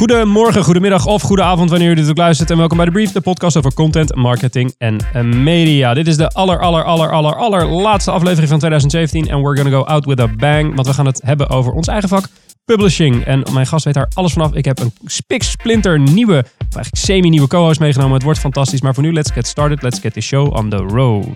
Goedemorgen, goedemiddag of goede avond wanneer u dit ook luistert. En welkom bij de Brief, de podcast over content, marketing en eh, media. Dit is de aller, aller, aller, aller, aller laatste aflevering van 2017. En we're gonna go out with a bang. Want we gaan het hebben over ons eigen vak, publishing. En mijn gast weet daar alles vanaf. Ik heb een spik splinter nieuwe, of eigenlijk semi-nieuwe co-host meegenomen. Het wordt fantastisch. Maar voor nu, let's get started. Let's get the show on the road.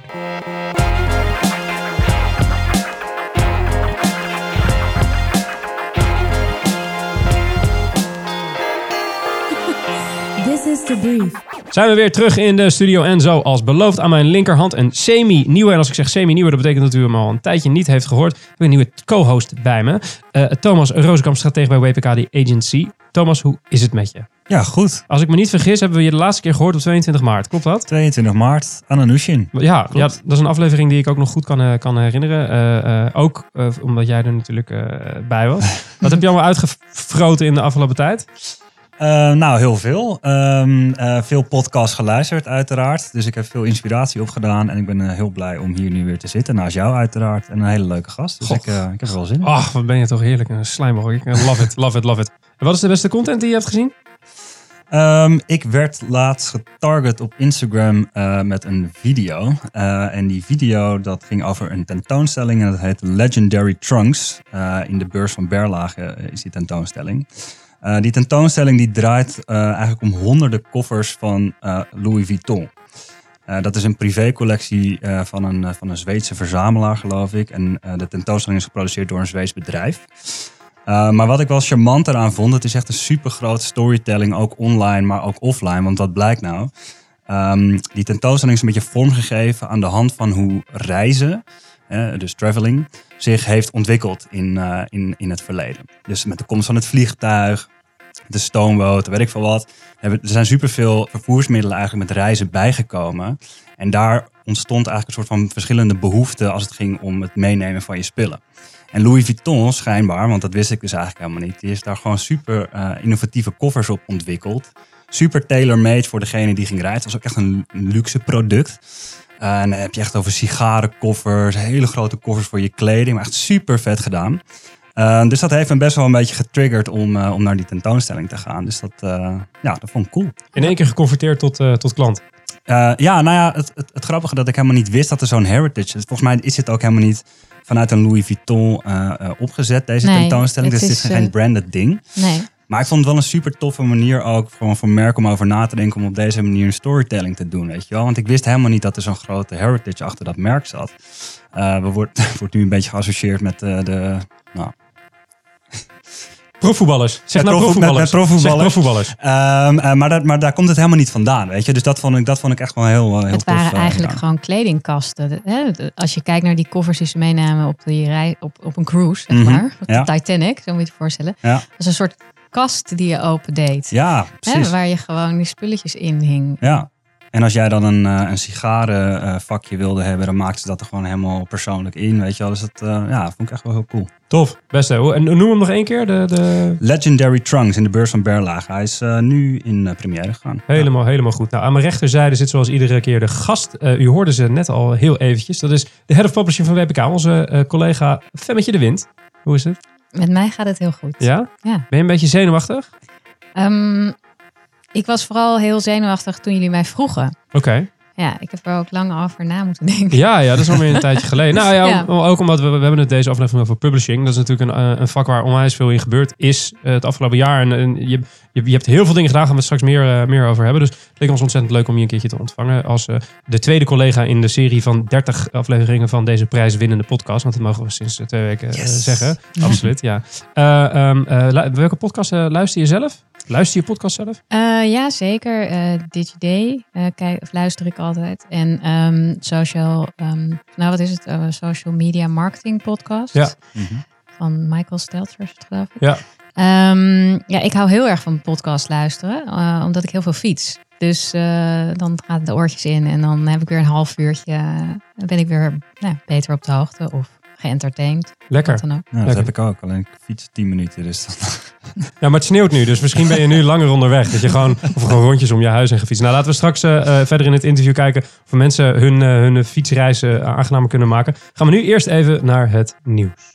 Brief. Zijn we weer terug in de studio en zoals beloofd aan mijn linkerhand een semi-nieuwe. En als ik zeg semi-nieuwe, dat betekent dat u hem al een tijdje niet heeft gehoord. Ik heb een nieuwe co-host bij me. Eh, Thomas Rozenkamp, stratege bij WPK The Agency. Thomas, hoe is het met je? Ja, goed. Als ik me niet vergis, hebben we je de laatste keer gehoord op 22 maart. Klopt dat? 22 maart, Ananushin. Ja, ja, dat is een aflevering die ik ook nog goed kan, eh, kan herinneren. Eh, eh, ook omdat jij er natuurlijk eh, bij was. Wat heb je allemaal uitgefroten in de afgelopen tijd? Eh, nou, heel veel. Ehm, eh, veel podcasts geluisterd, uiteraard. Dus ik heb veel inspiratie opgedaan. En ik ben eh, heel blij om hier nu weer te zitten. Naast jou, uiteraard. En een hele leuke gast. Dus ik, ik heb er wel zin in. Ach, wat ben je toch heerlijk. Een slijmboog. Ik love it, love it, love it. En wat is de beste content die je hebt gezien? Ehm, ik werd laatst getarget op Instagram met een video. En die video dat ging over een tentoonstelling. En dat heet Legendary Trunks. In de beurs van Berlage is die tentoonstelling. Eh, die tentoonstelling die draait eh, eigenlijk om honderden koffers van eh, Louis Vuitton. Dat is een privécollectie van, een, van een Zweedse verzamelaar, geloof ik. En de tentoonstelling is geproduceerd door een Zweeds bedrijf. Maar wat ik wel charmant eraan vond, het is echt een super grote storytelling, ook online, maar ook offline. Want wat blijkt nou? Ehm, die tentoonstelling is een beetje vormgegeven aan de hand van hoe reizen, dus traveling, zich heeft ontwikkeld in, in, in het verleden. Dus met de komst van het vliegtuig, de stoomboot, weet ik veel wat. Er zijn superveel vervoersmiddelen eigenlijk met reizen bijgekomen. En daar ontstond eigenlijk een soort van verschillende behoeften als het ging om het meenemen van je spullen. En Louis Vuitton schijnbaar, want dat wist ik dus eigenlijk helemaal niet, die heeft daar gewoon super eh, innovatieve koffers op ontwikkeld. Super tailor-made voor degene die ging rijden. Het was ook echt een luxe product. Eh, en dan heb je echt over sigarenkoffers, hele grote koffers voor je kleding. Maar echt super vet gedaan. Eh, dus dat heeft me best wel een beetje getriggerd om, eh, om naar die tentoonstelling te gaan. Dus dat, eh, ja, dat vond ik cool. In één keer geconverteerd tot, eh, tot klant. Eh, ja, nou ja, het, het, het grappige dat ik helemaal niet wist dat er zo'n heritage is. Volgens mij is het ook helemaal niet vanuit een Louis Vuitton eh, eh, opgezet, deze Nee, tentoonstelling. het Dus het is, is geen branded ding. Nee. Maar ik vond het wel een super toffe manier ook gewoon voor merk om over na te denken om op deze manier een storytelling te doen, weet je wel. Want ik wist helemaal niet dat er zo'n grote heritage achter dat merk zat. Eh, we wordt, wordt nu een beetje geassocieerd met eh, de, nou, Profvoetballers. Zeg Met nou prof- met- profvoetballers. met profvoetballers. Zeg profvoetballers. Ehm, eh, maar, dat, maar daar komt het helemaal niet vandaan, weet je. Dus dat vond ik, dat vond ik echt wel heel, eh, heel Het tof. waren eh, eigenlijk gewoon kledingkasten. Als je kijkt naar die koffers die ze meenamen op, die rij, op, op een cruise, zeg Mhm, maar. Op de ja. Titanic, zo moet je het voorstellen. Ja. Dat is een soort kast die je opendeed. Ja, Hè, waar je gewoon die spulletjes in hing. Ja. En als jij dan een, eh, een sigarenvakje wilde hebben, dan maakten ze dat er gewoon helemaal persoonlijk in, weet je wel. Dus dat eh, ja, vond ik echt wel heel cool. Tof. Beste. Hoe- En noem hem nog één keer. De, de... Legendary Trunks in de beurs van Berlage. Hij is eh, nu in uh, première gegaan. Helemaal, helemaal goed. Nou, aan mijn rechterzijde zit zoals iedere keer de gast. Eh, u hoorde ze net al heel eventjes. Dat is de head of publishing van WPK, onze eh, collega Femmetje de Wind. Hoe is het? Met mij gaat het heel goed. Ja? Ja. Ben je een beetje zenuwachtig? Ehm, ik was vooral heel zenuwachtig toen jullie mij vroegen. Oké. Ja, ik heb er ook lang over na moeten denken. Ja, ja, dat is alweer een tijdje geleden. Nou ja, ook omdat we, we hebben het deze aflevering over publishing. Dat is natuurlijk een, eh, een vak waar onwijs veel in gebeurd is eh, het afgelopen jaar. En, en je, je, je hebt heel veel dingen gedaan, gaan we het straks meer, eh, meer over hebben. Dus het leek ons ontzettend leuk om je een keertje te ontvangen als de tweede collega in de serie van 30 afleveringen van deze prijswinnende podcast. Want dat mogen we sinds twee weken Yes. zeggen. Absoluut, ja. Lu- welke podcast luister je zelf? Luister je podcast zelf? Eh, ja, zeker. Eh DigiDay eh, kijk, of luister ik altijd. En ehm, social, ehm, nou wat is het? Eh, social Media Marketing Podcast. Ja. Mhm. Van Michael Stelter, is het geloof ik. Ja. Ehm, ja, ik hou heel erg van podcast luisteren, eh, omdat ik heel veel fiets. Dus eh, dan gaat de oortjes in en dan heb ik weer een half uurtje. dan ben ik weer nou, beter op de hoogte of geëntertained. Lekker. Wat dan ook. Ja, dat Lekker. heb ik ook. Alleen ik fiets 10 minuten. Dus dan... Ja, maar het sneeuwt nu, dus misschien ben je nu langer onderweg. Dat je gewoon, of gewoon rondjes om je huis heen gefietst. Nou, laten we straks eh, eh, verder in het interview kijken of mensen hun, eh, hun fietsreizen aangenamer kunnen maken. Gaan we nu eerst even naar het nieuws.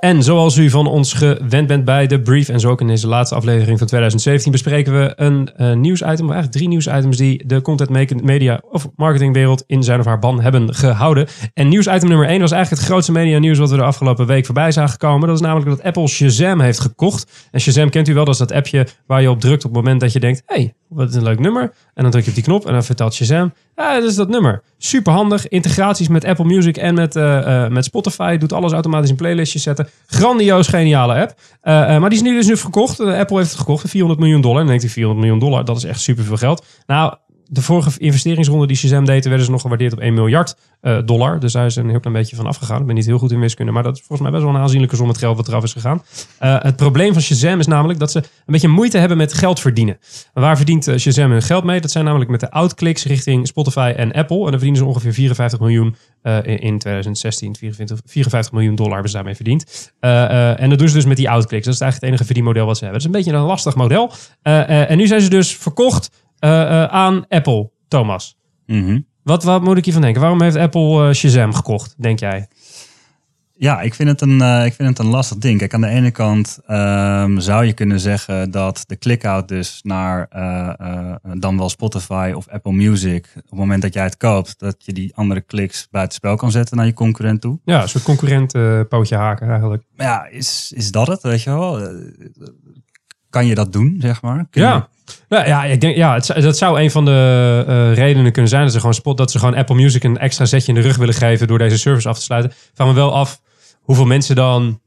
En zoals u van ons gewend bent bij de brief en zo ook in deze laatste aflevering van 2017 bespreken we een uh, nieuwsitem, of eigenlijk drie nieuwsitems die de content media of marketingwereld in zijn of haar ban hebben gehouden. En nieuwsitem nummer 1 was eigenlijk het grootste media nieuws wat we de afgelopen week voorbij zagen komen. Dat is namelijk dat Apple Shazam heeft gekocht. En Shazam kent u wel, dat is dat appje waar je op drukt op het moment dat je denkt, hey, wat is een leuk nummer. En dan druk je op die knop en dan vertelt Shazam, ja, dat is dat nummer. Super handig. Integraties met Apple Music en met, uh, uh, met Spotify. Doet alles automatisch in playlistjes zetten. Grandioos geniale app. Uh, maar die is nu dus nu verkocht. Apple heeft het gekocht voor 400 miljoen dollar. En dan denkt hij 400 miljoen dollar, dat is echt super veel geld. Nou, de vorige investeringsronde die Shazam deed, werden ze nog gewaardeerd op 1 miljard uh, dollar. Dus daar is een heel klein beetje van afgegaan. Ik ben niet heel goed in wiskunde, maar dat is volgens mij best wel een aanzienlijke som met geld wat eraf is gegaan. Uh, het probleem van Shazam is namelijk dat ze een beetje moeite hebben met geld verdienen. waar verdient uh, Shazam hun geld mee? Dat zijn namelijk met de outklicks richting Spotify en Apple. En dan verdienen ze ongeveer 54 miljoen in, in 2016. 54, 54 miljoen dollar hebben ze daarmee verdiend. en dat doen ze dus met die outklicks. Dat is eigenlijk het enige verdienmodel wat ze hebben. Het is een beetje een lastig model. en nu zijn ze dus verkocht aan Apple, Thomas. Mhm. Wat, wat moet ik hiervan denken? Waarom heeft Apple uh, Shazam gekocht, denk jij? Ja, ik vind, het een, uh, ik vind het een lastig ding. Kijk, aan de ene kant um, zou je kunnen zeggen dat de click-out dus naar uh, dan wel Spotify of Apple Music, op het moment dat jij het koopt, dat je die andere kliks buitenspel kan zetten naar je concurrent toe. Ja, een soort concurrent pootje haken eigenlijk. Ja, is, is dat het, weet je wel? Kan je dat doen, zeg maar? Kun ja. Nou, ja, ik denk, ja, het, dat zou een van de uh, redenen kunnen zijn dat ze gewoon spot, dat ze gewoon Apple Music een extra zetje in de rug willen geven door deze service af te sluiten. Vraag me wel af hoeveel mensen dan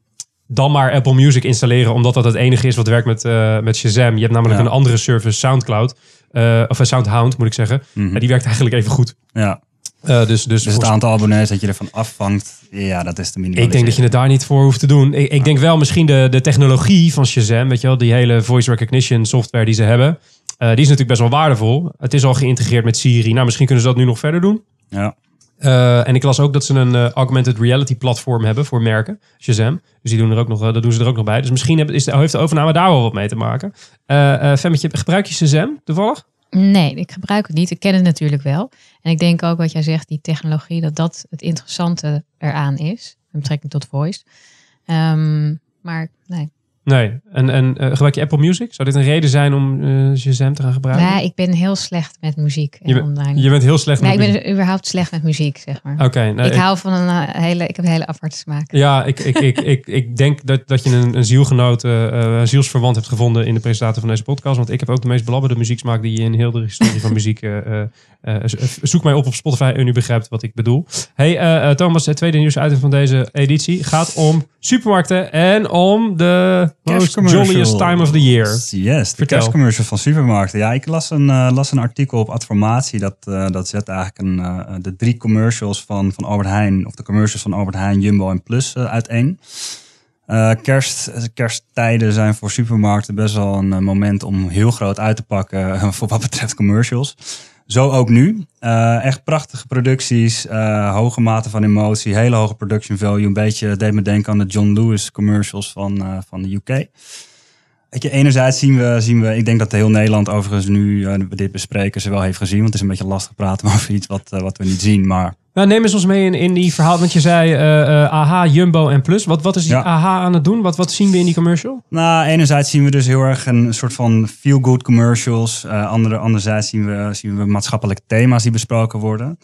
dan maar Apple Music installeren, omdat dat het enige is wat werkt met, uh, met Shazam. Je hebt namelijk Ja. een andere service, SoundCloud, uh, of Soundhound moet ik zeggen. Mhm. En die werkt eigenlijk even goed. Ja, Uh, dus, dus, dus het aantal abonnees dat je ervan afvangt, ja, dat is te minimaliseren. ik denk dat je het daar niet voor hoeft te doen. Ik, ik denk wel misschien de, de technologie van Shazam, weet je wel, die hele voice recognition software die ze hebben, uh, die is natuurlijk best wel waardevol. Het is al geïntegreerd met Siri. Nou, misschien kunnen ze dat nu nog verder doen. Ja, Uh, en ik las ook dat ze een uh, augmented reality platform hebben voor merken, Shazam. Dus die doen er ook nog, uh, dat doen ze er ook nog bij. Dus misschien heb, is de, heeft de overname daar wel wat mee te maken. Uh, Femmetje, gebruik je Shazam toevallig? Nee, ik gebruik het niet. Ik ken het natuurlijk wel. En ik denk ook wat jij zegt, die technologie, dat dat het interessante eraan is. Met betrekking tot voice. Um, maar nee. Nee. En, en uh, gebruik je Apple Music? Zou dit een reden zijn om uh, Shazam te gaan gebruiken? Ja, ik ben heel slecht met muziek en je, ben, online. Je bent heel slecht nee, met ik ben überhaupt slecht met muziek, zeg maar. Oké. Okay, nou, ik, ik, hou van een hele, ik heb een hele aparte smaak. Ja, ik, ik, ik, ik, ik denk dat, dat je een, een zielgenoot, uh, zielsverwant hebt gevonden in de presentator van deze podcast. Want ik heb ook de meest belabberde muzieksmaak die je in heel de historie van muziek... Uh, zoek mij op op Spotify en u begrijpt wat ik bedoel. Hey uh, Thomas, het tweede nieuwsuiting van deze editie gaat om supermarkten en om de most jolliest time of the year. Yes, de kerstcommercial van supermarkten. Ja, ik las een, uh, las een artikel op Adformatie. Dat, uh, dat zet eigenlijk een, uh, de drie commercials van, van Albert Heijn, of de commercials van Albert Heijn, Jumbo en Plus uiteen. kerst, kersttijden zijn voor supermarkten best wel een moment om heel groot uit te pakken voor wat betreft commercials. Zo ook nu. Uh, echt prachtige producties, uh, hoge mate van emotie, hele hoge production value. Een beetje deed me denken aan de John Lewis commercials van, uh, van de UK. Weet je, enerzijds zien we, zien we, ik denk dat heel Nederland overigens nu we dit bespreken, ze wel heeft gezien. Want het is een beetje lastig praten over iets wat, wat we niet zien. Maar nou, neem eens ons mee in, in die verhaal. Want je zei uh, AHA, Jumbo en Plus. Wat, wat is die ja. AHA aan het doen? Wat, wat zien we in die commercial? Nou, enerzijds zien we dus heel erg een soort van feel-good commercials. Uh, andere, anderzijds zien we, zien we maatschappelijke thema's die besproken worden.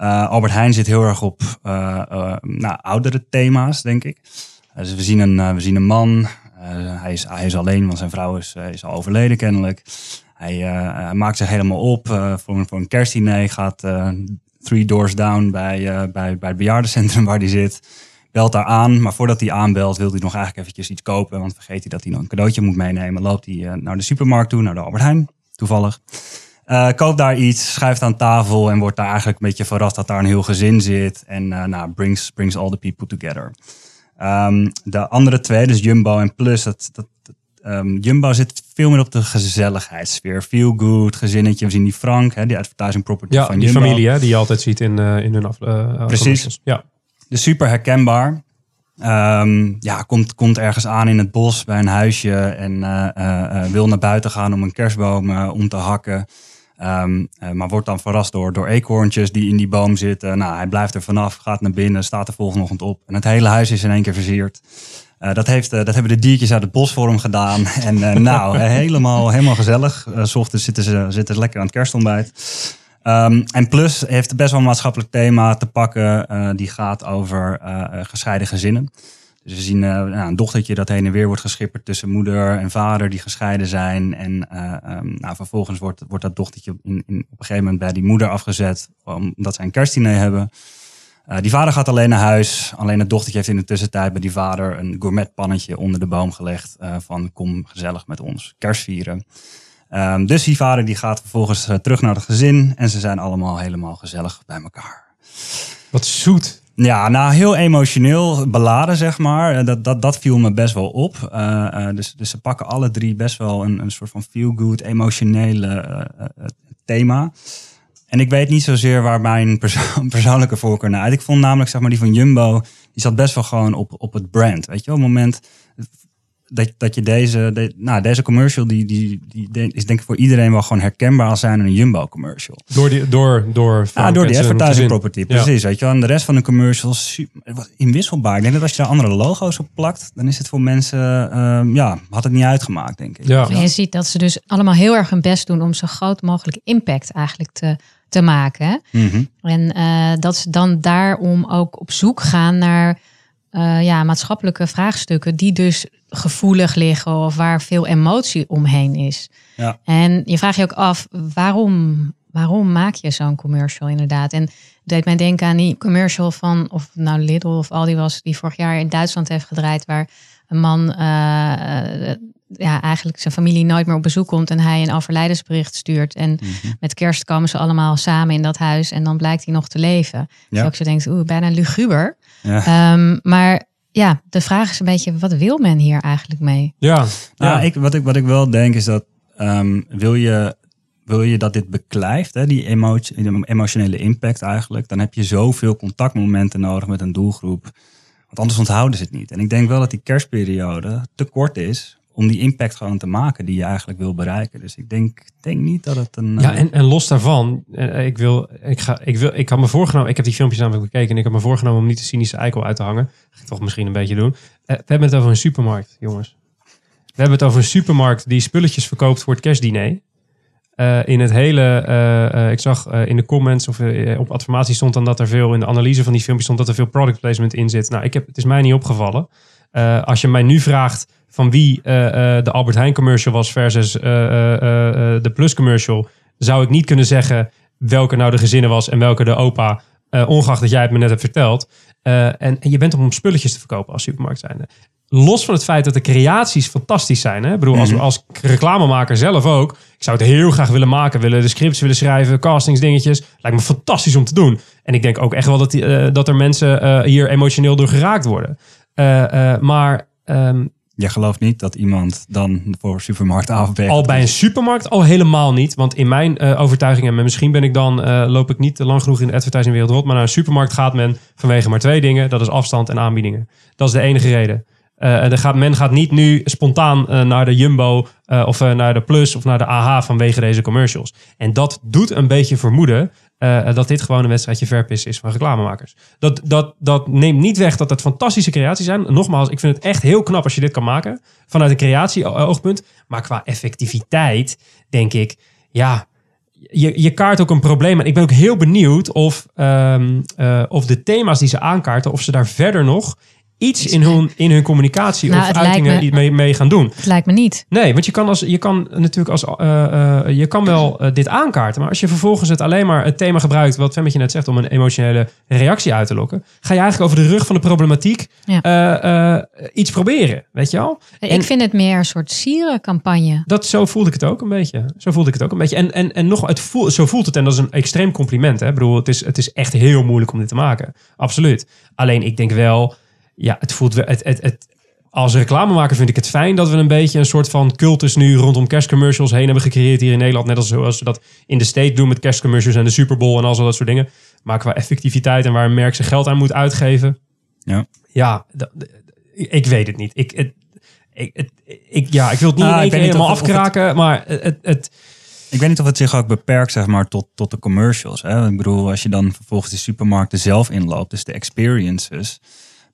Uh, Albert Heijn zit heel erg op nou, oudere thema's, denk ik. dus we zien een, we zien een man. Hij, is, hij is alleen, want zijn vrouw is, is al overleden kennelijk. Hij, hij maakt zich helemaal op voor, voor een kerstdiner. Gaat three doors down bij, uh, bij, bij het bejaardencentrum waar hij zit. Belt daar aan, maar voordat hij aanbelt wil hij nog eigenlijk eventjes iets kopen. Want vergeet hij dat hij nog een cadeautje moet meenemen. Loopt hij uh, naar de supermarkt toe, naar de Albert Heijn, toevallig. Uh, koopt daar iets, schuift aan tafel en wordt daar eigenlijk een beetje verrast dat daar een heel gezin zit. En nou, brings, brings all the people together. Um, de andere twee, dus Jumbo en Plus, dat, dat, Um, Jumbo zit veel meer op de gezelligheidssfeer. Feel good, gezinnetje. We zien die Frank, hè, die advertising property ja, van die Jumbo. familie hè, die je altijd ziet in, uh, in hun af, uh, Precies. Ja. Dus super herkenbaar. Um, ja, komt, komt ergens aan in het bos bij een huisje en uh, wil naar buiten gaan om een kerstboom om te hakken. Um, maar wordt dan verrast door, door eekhoorntjes die in die boom zitten. Nou, hij blijft er vanaf, gaat naar binnen, staat er volgende ochtend op. En het hele huis is in één keer versierd. Eh, dat, heeft, eh, dat hebben de diertjes uit het bos voor hem gedaan. En eh, nou, eh, helemaal, helemaal gezellig. Eh, s ochtends zitten ze, zitten lekker aan het kerstontbijt. Ehm, en Plus heeft best wel een maatschappelijk thema te pakken. eh, die gaat over eh, eh, gescheiden gezinnen. Dus we zien eh, nou, een dochtertje dat heen en weer wordt geschipperd tussen moeder en vader die gescheiden zijn. En eh, ehm, nou, vervolgens wordt, wordt dat dochtertje in, in, op een gegeven moment bij die moeder afgezet. Omdat zij een kerstdiner hebben. Eh, die vader gaat alleen naar huis. Alleen het dochtertje heeft in de tussentijd bij die vader een gourmetpannetje onder de boom gelegd. van kom gezellig met ons kerst vieren. Ehm, dus die vader die gaat vervolgens terug naar het gezin. En ze zijn allemaal helemaal gezellig bij elkaar. Wat zoet. Ja, nou heel emotioneel beladen, zeg maar. Eh, Dat, dat, dat viel me best wel op. Eh, eh, dus, dus ze pakken alle drie best wel een, een soort van feel-good, emotionele thema. En ik weet niet zozeer waar mijn perso- persoonlijke voorkeur naar uit. Ik vond namelijk, zeg maar, die van Jumbo, die zat best wel gewoon op, op het brand. Weet je, op het moment dat, dat je deze, de, nou, deze commercial, die, die, die is denk ik voor iedereen wel gewoon herkenbaar als zijn een Jumbo commercial. Door, die, door, door, Ah, door die advertising property, Ja. precies. Weet je wel. En de rest van de commercials super, was inwisselbaar. Ik denk dat als je daar andere logo's op plakt, dan is het voor mensen, ehm, ja, had het niet uitgemaakt, denk ik. Ja. En je ziet dat ze dus allemaal heel erg hun best doen om zo groot mogelijk impact eigenlijk te, te maken. hè. Mhm. En eh, dat ze dan daarom ook op zoek gaan naar eh, ja, maatschappelijke vraagstukken die dus gevoelig liggen of waar veel emotie omheen is. Ja. En je vraagt je ook af, waarom, waarom maak je zo'n commercial inderdaad? En het deed mij denken aan die commercial van, of nou Lidl of Aldi was, die vorig jaar in Duitsland heeft gedraaid, waar een man eh, eh, ja, eigenlijk zijn familie nooit meer op bezoek komt en hij een overlijdensbericht stuurt. En Mhm. met kerst komen ze allemaal samen in dat huis en dan blijkt hij nog te leven. Dus Ja. je ook zo denkt, oeh, bijna luguber. Ja. Ehm, maar ja, de vraag is een beetje, wat wil men hier eigenlijk mee? Ja. Nou, ja. ik, wat, ik, wat ik wel denk is dat ehm, wil, je, wil je dat dit beklijft, hè, die emotie, die emotionele impact eigenlijk, dan heb je zoveel contactmomenten nodig met een doelgroep. Want anders onthouden ze het niet. En ik denk wel dat die kerstperiode te kort is om die impact gewoon te maken die je eigenlijk wil bereiken. Dus ik denk, denk niet dat het een... Ja, eh, en, en los daarvan, eh, ik, wil, ik, ga, ik, wil, ik had me voorgenomen, ik heb die filmpjes namelijk bekeken en ik heb me voorgenomen om niet de cynische eikel uit te hangen. Ga ik toch misschien een beetje doen. Eh, we hebben het over een supermarkt, jongens. We hebben het over een supermarkt die spulletjes verkoopt voor het kerstdiner. Eh, in het hele, ik zag in de comments of op adformatie stond dan dat er veel, in de analyse van die filmpjes stond dat er veel product placement in zit. Nou, ik heb, het is mij niet opgevallen. Als je mij nu vraagt van wie eh, eh, de Albert Heijn commercial was versus eh, de Plus commercial, zou ik niet kunnen zeggen welke nou de gezinnen was en welke de opa, ongeacht dat jij het me net hebt verteld. En, en je bent om spulletjes te verkopen als supermarkt zijnde. Los van het feit dat de creaties fantastisch zijn. Hè? Ik bedoel, als, Mhm. als reclamemaker zelf ook. Ik zou het heel graag willen maken. Willen de scripts willen schrijven, castings, dingetjes. Lijkt me fantastisch om te doen. En ik denk ook echt wel dat, die, dat er mensen hier emotioneel door geraakt worden. Maar ehm, Je gelooft niet dat iemand dan voor supermarkt A of B al bij een supermarkt al helemaal niet. Want in mijn eh, overtuiging, en misschien ben ik dan, eh, loop ik niet lang genoeg in de advertisingwereld rond. Maar naar een supermarkt gaat men vanwege maar twee dingen. Dat is afstand en aanbiedingen. Dat is de enige reden. En er gaat, men gaat niet nu spontaan naar de Jumbo of naar de Plus of naar de AH vanwege deze commercials. En dat doet een beetje vermoeden eh, dat dit gewoon een wedstrijdje verpissen is van reclamemakers. Dat, dat, dat neemt niet weg dat het fantastische creaties zijn. Nogmaals, ik vind het echt heel knap als je dit kan maken vanuit een creatie-oogpunt. Maar qua effectiviteit denk ik, ja, je, je kaart ook een probleem. En ik ben ook heel benieuwd of, ehm, eh, of de thema's die ze aankaarten, of ze daar verder nog iets in hun, in hun communicatie Nou, of lijkt uitingen me- mee, mee gaan doen. Het lijkt me niet. Nee, want je kan, als, je kan natuurlijk als, eh, eh, je kan wel eh, dit aankaarten. Maar als je vervolgens het alleen maar het thema gebruikt, wat Femmetje net zegt, om een emotionele reactie uit te lokken, ga je eigenlijk over de rug van de problematiek Ja. iets proberen. Weet je? En- ik vind het meer een soort sierencampagne. Dat, zo voelde ik het ook een beetje. Zo voelde ik het ook een beetje. En, en, en nog, het voel, zo voelt het. En dat is een extreem compliment. Hè? Ik bedoel, het is, het is echt heel moeilijk om dit te maken. Absoluut. Alleen ik denk wel, ja, het voelt wel. Het, het, het, als reclamemaker vind ik het fijn dat we een beetje een soort van cultus nu rondom kerstcommercials heen hebben gecreëerd hier in Nederland. Net als zoals we dat in de state doen met kerstcommercials en de Super Bowl en al zo dat soort dingen. Maar qua effectiviteit en waar een merk zijn geld aan moet uitgeven. Ja. Ja, ik weet het niet. Ik, het, ik, het, ik, ja, ik wil het niet ik helemaal het- afkraken, maar het, het, Ik weet niet of het zich ook beperkt zeg maar, tot, tot de commercials. Hè? Ik bedoel, als je dan vervolgens de supermarkten zelf inloopt, dus de experiences,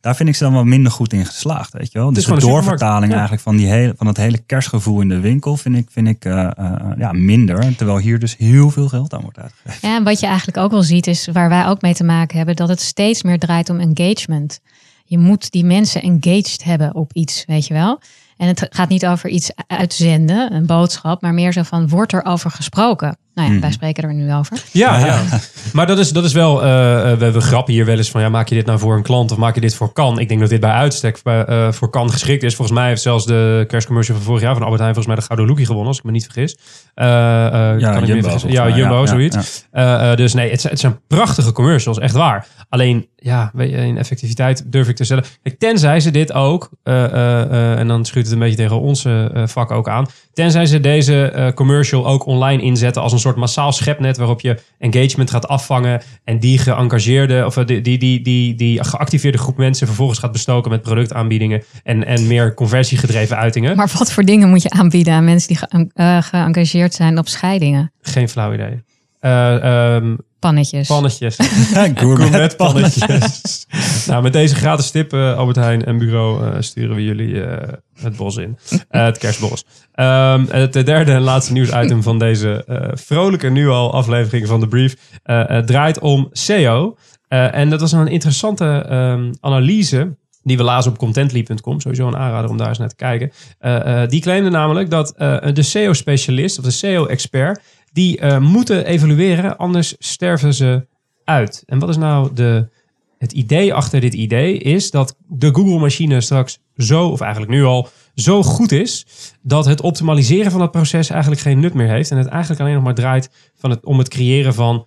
daar vind ik ze dan wel minder goed in geslaagd, weet je wel. Dus de doorvertaling ja. eigenlijk van, die hele, van het hele kerstgevoel in de winkel vind ik, vind ik eh, eh, ja, minder. Terwijl hier dus heel veel geld aan wordt uitgegeven. Ja, en wat je eigenlijk ook wel ziet is, waar wij ook mee te maken hebben, dat het steeds meer draait om engagement. Je moet die mensen engaged hebben op iets, weet je wel. En het gaat niet over iets uitzenden, een boodschap, maar meer zo van, wordt er over gesproken? Nou ja, Mhm. wij spreken er nu over. Ja, ja. maar dat is, dat is wel, eh, eh, we, we grappen hier wel eens van, ja, maak je dit nou voor een klant of maak je dit voor kan? Ik denk dat dit bij uitstek eh, voor kan geschikt is. Volgens mij heeft zelfs de kerstcommercial van vorig jaar van Albert Heijn volgens mij de Gouden Lookie gewonnen, als ik me niet vergis. Eh, eh, kan ik Jumbo, Ja. Jumbo, Ja, ja, zoiets. Eh, eh, dus nee, het, zijn- het zijn prachtige commercials, echt waar. Alleen, ja, weet je, in effectiviteit durf ik te stellen. Tenzij ze dit ook, eh, eh, eh, en dan schuurt het een beetje tegen onze eh, vak ook aan. Tenzij ze deze eh, commercial ook online inzetten als een soort massaal schepnet waarop je engagement gaat afvangen en die geëngageerde of eh, die, die, die, die, die geactiveerde groep mensen vervolgens gaat bestoken met productaanbiedingen en, en meer conversiegedreven uitingen. Maar wat voor dingen moet je aanbieden aan mensen die ge- eh, geëngageerd zijn op scheidingen? Geen flauw idee. Eh, ehm, Pannetjes. pannetjes. Gourmetpannetjes. nou, met deze gratis tip, eh, Albert Heijn en Bureau, eh, sturen we jullie eh, het bos in. Eh, het kerstbos. Ehm, het derde en laatste nieuwsitem van deze eh, vrolijke nu al aflevering van de brief eh, eh, draait om SEO. Eh, en dat was een interessante ehm, analyse die we lazen op contently.com. Sowieso een aanrader om daar eens naar te kijken. Eh, eh, die claimde namelijk dat eh, de SEO-specialist of de SEO-expert... die eh, moeten evalueren, anders sterven ze uit. En wat is nou de, het idee achter dit idee? Is dat de Google-machine straks zo, of eigenlijk nu al, zo goed is... dat het optimaliseren van dat proces eigenlijk geen nut meer heeft... en het eigenlijk alleen nog maar draait van het, om het creëren van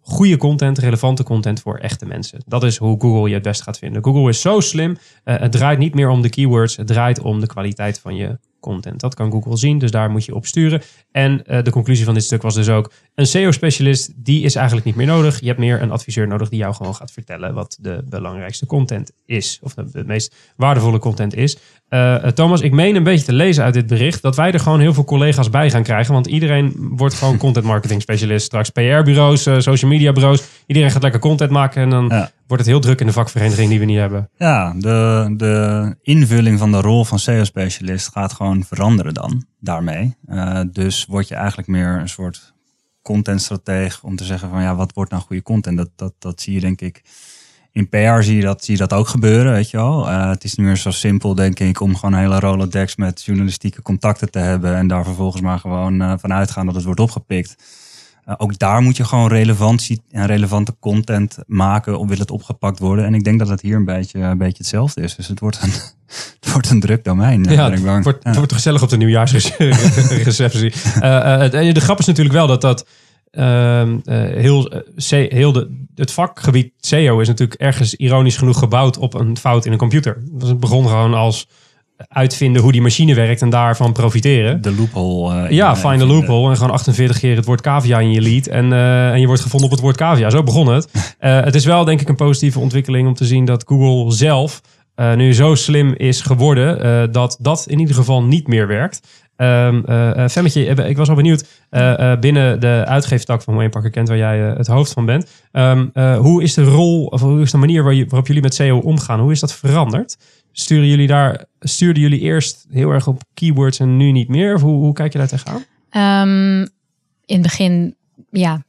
goede content, relevante content voor echte mensen. Dat is hoe Google je het best gaat vinden. Google is zo slim. eh, het draait niet meer om de keywords. Het draait om de kwaliteit van je content. Dat kan Google zien, dus daar moet je op sturen. En eh, de conclusie van dit stuk was dus ook... een SEO-specialist, die is eigenlijk niet meer nodig. Je hebt meer een adviseur nodig die jou gewoon gaat vertellen... wat de belangrijkste content is. Of de, de meest waardevolle content is. Eh, eh, Thomas, ik meen een beetje te lezen uit dit bericht... dat wij er gewoon heel veel collega's bij gaan krijgen. Want iedereen wordt gewoon content marketing specialist. Straks PR-bureaus, social media bureaus. Iedereen gaat lekker content maken... en dan Ja. Wordt het heel druk in de vakvereniging die we niet hebben. Ja, de, de invulling van de rol van SEO-specialist gaat gewoon veranderen dan daarmee. Eh, dus word je eigenlijk meer een soort contentstratege om te zeggen van ja, wat wordt nou goede content? Dat, dat, dat zie je denk ik. In PR zie je dat, zie je dat ook gebeuren, weet je wel. Eh, het is niet meer zo simpel, denk ik, om gewoon een hele Rolodex met journalistieke contacten te hebben en daar vervolgens maar gewoon eh, van uitgaan dat het wordt opgepikt. Uh, ook daar moet je gewoon relevantie en relevante content maken om wil het opgepakt worden. En ik denk dat het hier een beetje, een beetje hetzelfde is. Dus het wordt een, het wordt een druk domein. Ja, ik bang. het wordt, Ja. het wordt gezellig op de nieuwjaarsreceptie. Eh, eh, en de grap is natuurlijk wel dat dat eh, heel, eh, heel de, het vakgebied SEO is natuurlijk ergens ironisch genoeg gebouwd op een fout in een computer. Dus het begon gewoon als uitvinden hoe die machine werkt en daarvan profiteren. De loophole. eh, Ja, in- find the loophole. En gewoon 48 keer het woord cavia in je lead. En, eh, en je wordt gevonden op het woord cavia. Zo begon het. Eh, het is wel denk ik een positieve ontwikkeling om te zien dat Google zelf eh, nu zo slim is geworden eh, dat dat in ieder geval niet meer werkt. Ehm eh, eh, Femmetje, eh, ik was al benieuwd eh, eh, binnen de uitgeeftak van Wayne Parker Kent, waar jij eh, het hoofd van bent. Ehm, eh, hoe is de rol, of hoe is de manier waarop jullie met SEO omgaan? Hoe is dat veranderd? Sturen jullie daar, stuurden jullie eerst heel erg op keywords en nu niet meer? Of hoe, hoe kijk je daar tegenaan? Ehm, in het begin, ja,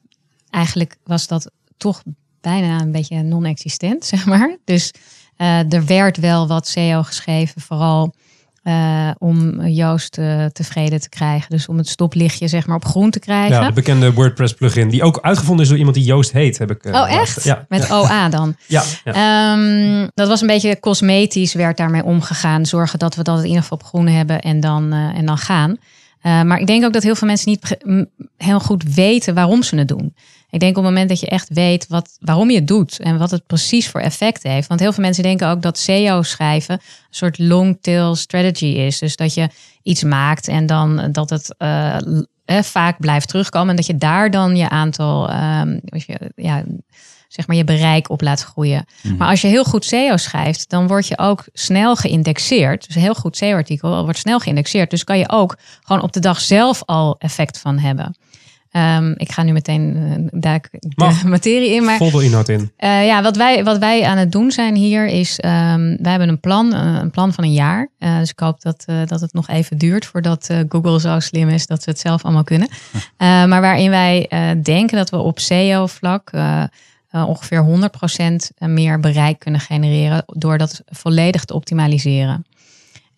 eigenlijk was dat toch bijna een beetje non-existent, zeg maar. Dus eh, er werd wel wat SEO geschreven, vooral eh, om Joost eh, tevreden te krijgen. Dus om het stoplichtje, zeg maar, op groen te krijgen. Ja, de bekende WordPress plugin, die ook uitgevonden is door iemand die Joost heet, heb ik. eh, oh, echt? Ja, Met ja, OA dan. ja, ja. Ehm, dat was een beetje cosmetisch, werd daarmee omgegaan. Zorgen dat we dat in ieder geval op groen hebben en dan, en dan gaan. Maar ik denk ook dat heel veel mensen niet heel goed weten waarom ze het doen. Ik denk op het moment dat je echt weet wat, waarom je het doet en wat het precies voor effect heeft. Want heel veel mensen denken ook dat SEO schrijven een soort long tail strategy is. Dus dat je iets maakt en dan dat het eh, eh, vaak blijft terugkomen. En dat je daar dan je aantal, ehm, je, ja, zeg maar je bereik op laat groeien. Maar als je heel goed SEO schrijft, dan word je ook snel geïndexeerd. Dus een heel goed SEO-artikel wordt snel geïndexeerd. Dus kan je ook gewoon op de dag zelf al effect van hebben. Ehm, ik ga nu meteen uh, duik de Mag. materie in. Maar Vol inhoud in. eh, ja, wat wij, wat wij aan het doen zijn hier is, ehm, wij hebben een plan, eh, een plan van een jaar. Eh, dus ik hoop dat, eh, dat het nog even duurt voordat eh, Google zo slim is dat ze het zelf allemaal kunnen. Eh, maar waarin wij eh, denken dat we op SEO-vlak eh, eh, ongeveer 100% meer bereik kunnen genereren door dat volledig te optimaliseren.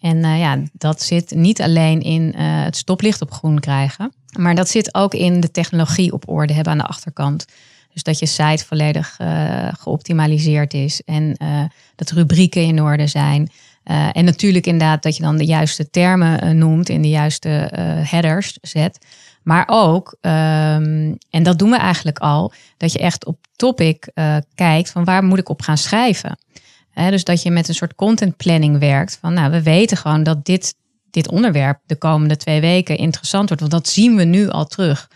En eh, ja, dat zit niet alleen in eh, het stoplicht op groen krijgen, maar dat zit ook in de technologie op orde hebben aan de achterkant. Dus dat je site volledig eh, geoptimaliseerd is en dat rubrieken in orde zijn. En natuurlijk inderdaad dat je dan de juiste termen noemt in de juiste headers zet. Maar ook, ehm, en dat doen we eigenlijk al, dat je echt op topic kijkt van waar moet ik op gaan schrijven. Dus dat je met een soort content planning werkt. Van nou, we weten gewoon dat dit, dit onderwerp de komende twee weken interessant wordt. Want dat zien we nu al terug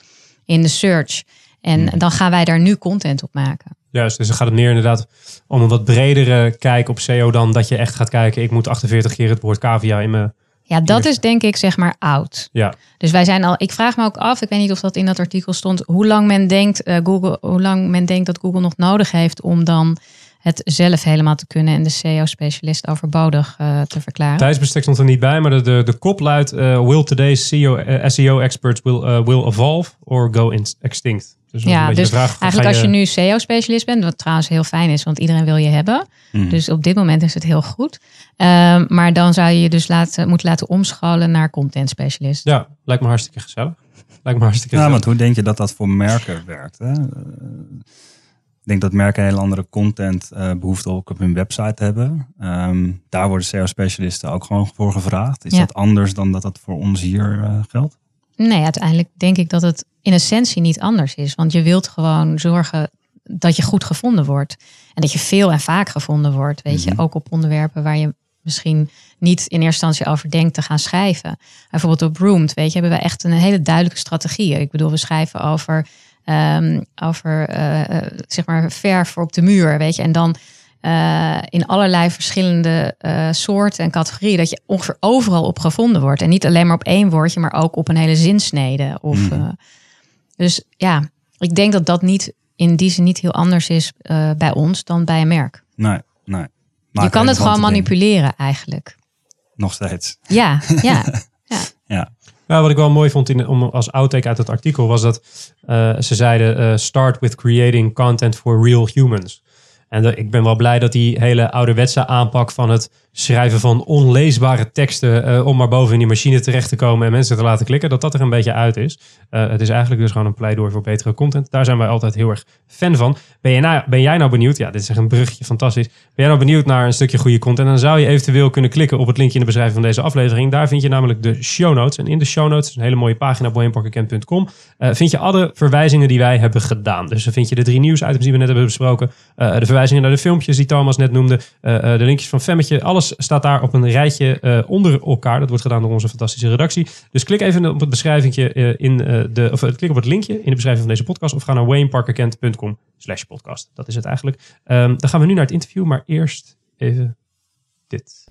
in de search. En dan gaan wij daar nu content op maken. Juist, dus dan gaat het meer inderdaad om een wat bredere kijk op SEO dan dat je echt gaat kijken. Ik moet 48 keer het woord cavia in mijn... Ja, dat is denk ik zeg maar oud. Ja, Dus wij zijn al, ik vraag me ook af, ik weet niet of dat in dat artikel stond, hoe lang men denkt, eh, Google, hoe lang men denkt dat Google nog nodig heeft om dan het zelf helemaal te kunnen en de SEO-specialist overbodig eh, te verklaren. tijdsbestek stond er niet bij, maar de, de, de kop luidt... eh, will today's SEO, eh, SEO experts will, will evolve or go in- extinct? Dus Ja, beetje dus vraag, eigenlijk als je nu SEO-specialist bent, wat trouwens heel fijn is, want iedereen wil je hebben. Hmm. Dus op dit moment is het heel goed. Ehm, maar dan zou je je dus laten, moeten laten omscholen naar content-specialist. Ja, lijkt me hartstikke gezellig. Lijkt me hartstikke Ja, gezellig. want hoe denk je dat dat voor merken werkt? Hè? Ik denk dat merken een hele andere content eh, behoefte ook op hun website hebben. Ehm, daar worden SEO-specialisten ook gewoon voor gevraagd. Is Ja. dat anders dan dat dat voor ons hier eh, geldt? Nee, uiteindelijk denk ik dat het in essentie niet anders is. Want je wilt gewoon zorgen dat je goed gevonden wordt. En dat je veel en vaak gevonden wordt. Weet je, Mhm. ook op onderwerpen waar je misschien niet in eerste instantie over denkt te gaan schrijven. Bijvoorbeeld op Roomed, weet je, hebben we echt een hele duidelijke strategie. Ik bedoel, we schrijven over, ehm, over eh, eh, zeg maar verf op de muur, weet je. En dan eh, in allerlei verschillende soorten en categorieën. Dat je ongeveer overal op gevonden wordt. En niet alleen maar op één woordje, maar ook op een hele zinsnede. Of, eh, dus ja, ik denk dat dat niet in die zin niet heel anders is bij ons dan bij een merk. Nee, nee. je kan het gewoon manipuleren eigenlijk. Nog steeds. Ja, ja. Ja. Ja, wat ik wel mooi vond in, als outtake uit het artikel was dat eh, ze zeiden eh, start with creating content for real humans. En ik ben wel blij dat die hele ouderwetse aanpak van het schrijven van onleesbare teksten eh, om maar boven in die machine terecht te komen en mensen te laten klikken, dat dat er een beetje uit is. Eh, het is eigenlijk dus gewoon een pleidooi voor betere content. Daar zijn wij altijd heel erg fan van. Ben, je nou, ben jij nou benieuwd? Ja, dit is echt een bruggetje, fantastisch. Ben jij nou benieuwd naar een stukje goede content? Dan zou je eventueel kunnen klikken op het linkje in de beschrijving van deze aflevering. Daar vind je namelijk de show notes. En in de show notes, een hele mooie pagina op boyenparkerkent.com, eh vind je alle verwijzingen die wij hebben gedaan. Dus dan vind je de drie nieuwsitems die we net hebben besproken. de verwijzingen naar de filmpjes die Thomas net noemde. de linkjes van Femmetje. Alles staat daar op een rijtje eh, onder elkaar. Dat wordt gedaan door onze fantastische redactie. Dus klik even op het beschrijvingje eh, in eh, de, of klik op het linkje in de beschrijving van deze podcast. Of ga naar wayneparkerkent.com slash podcast. Dat is het eigenlijk. Ehm, dan gaan we nu naar het interview. Maar eerst even dit.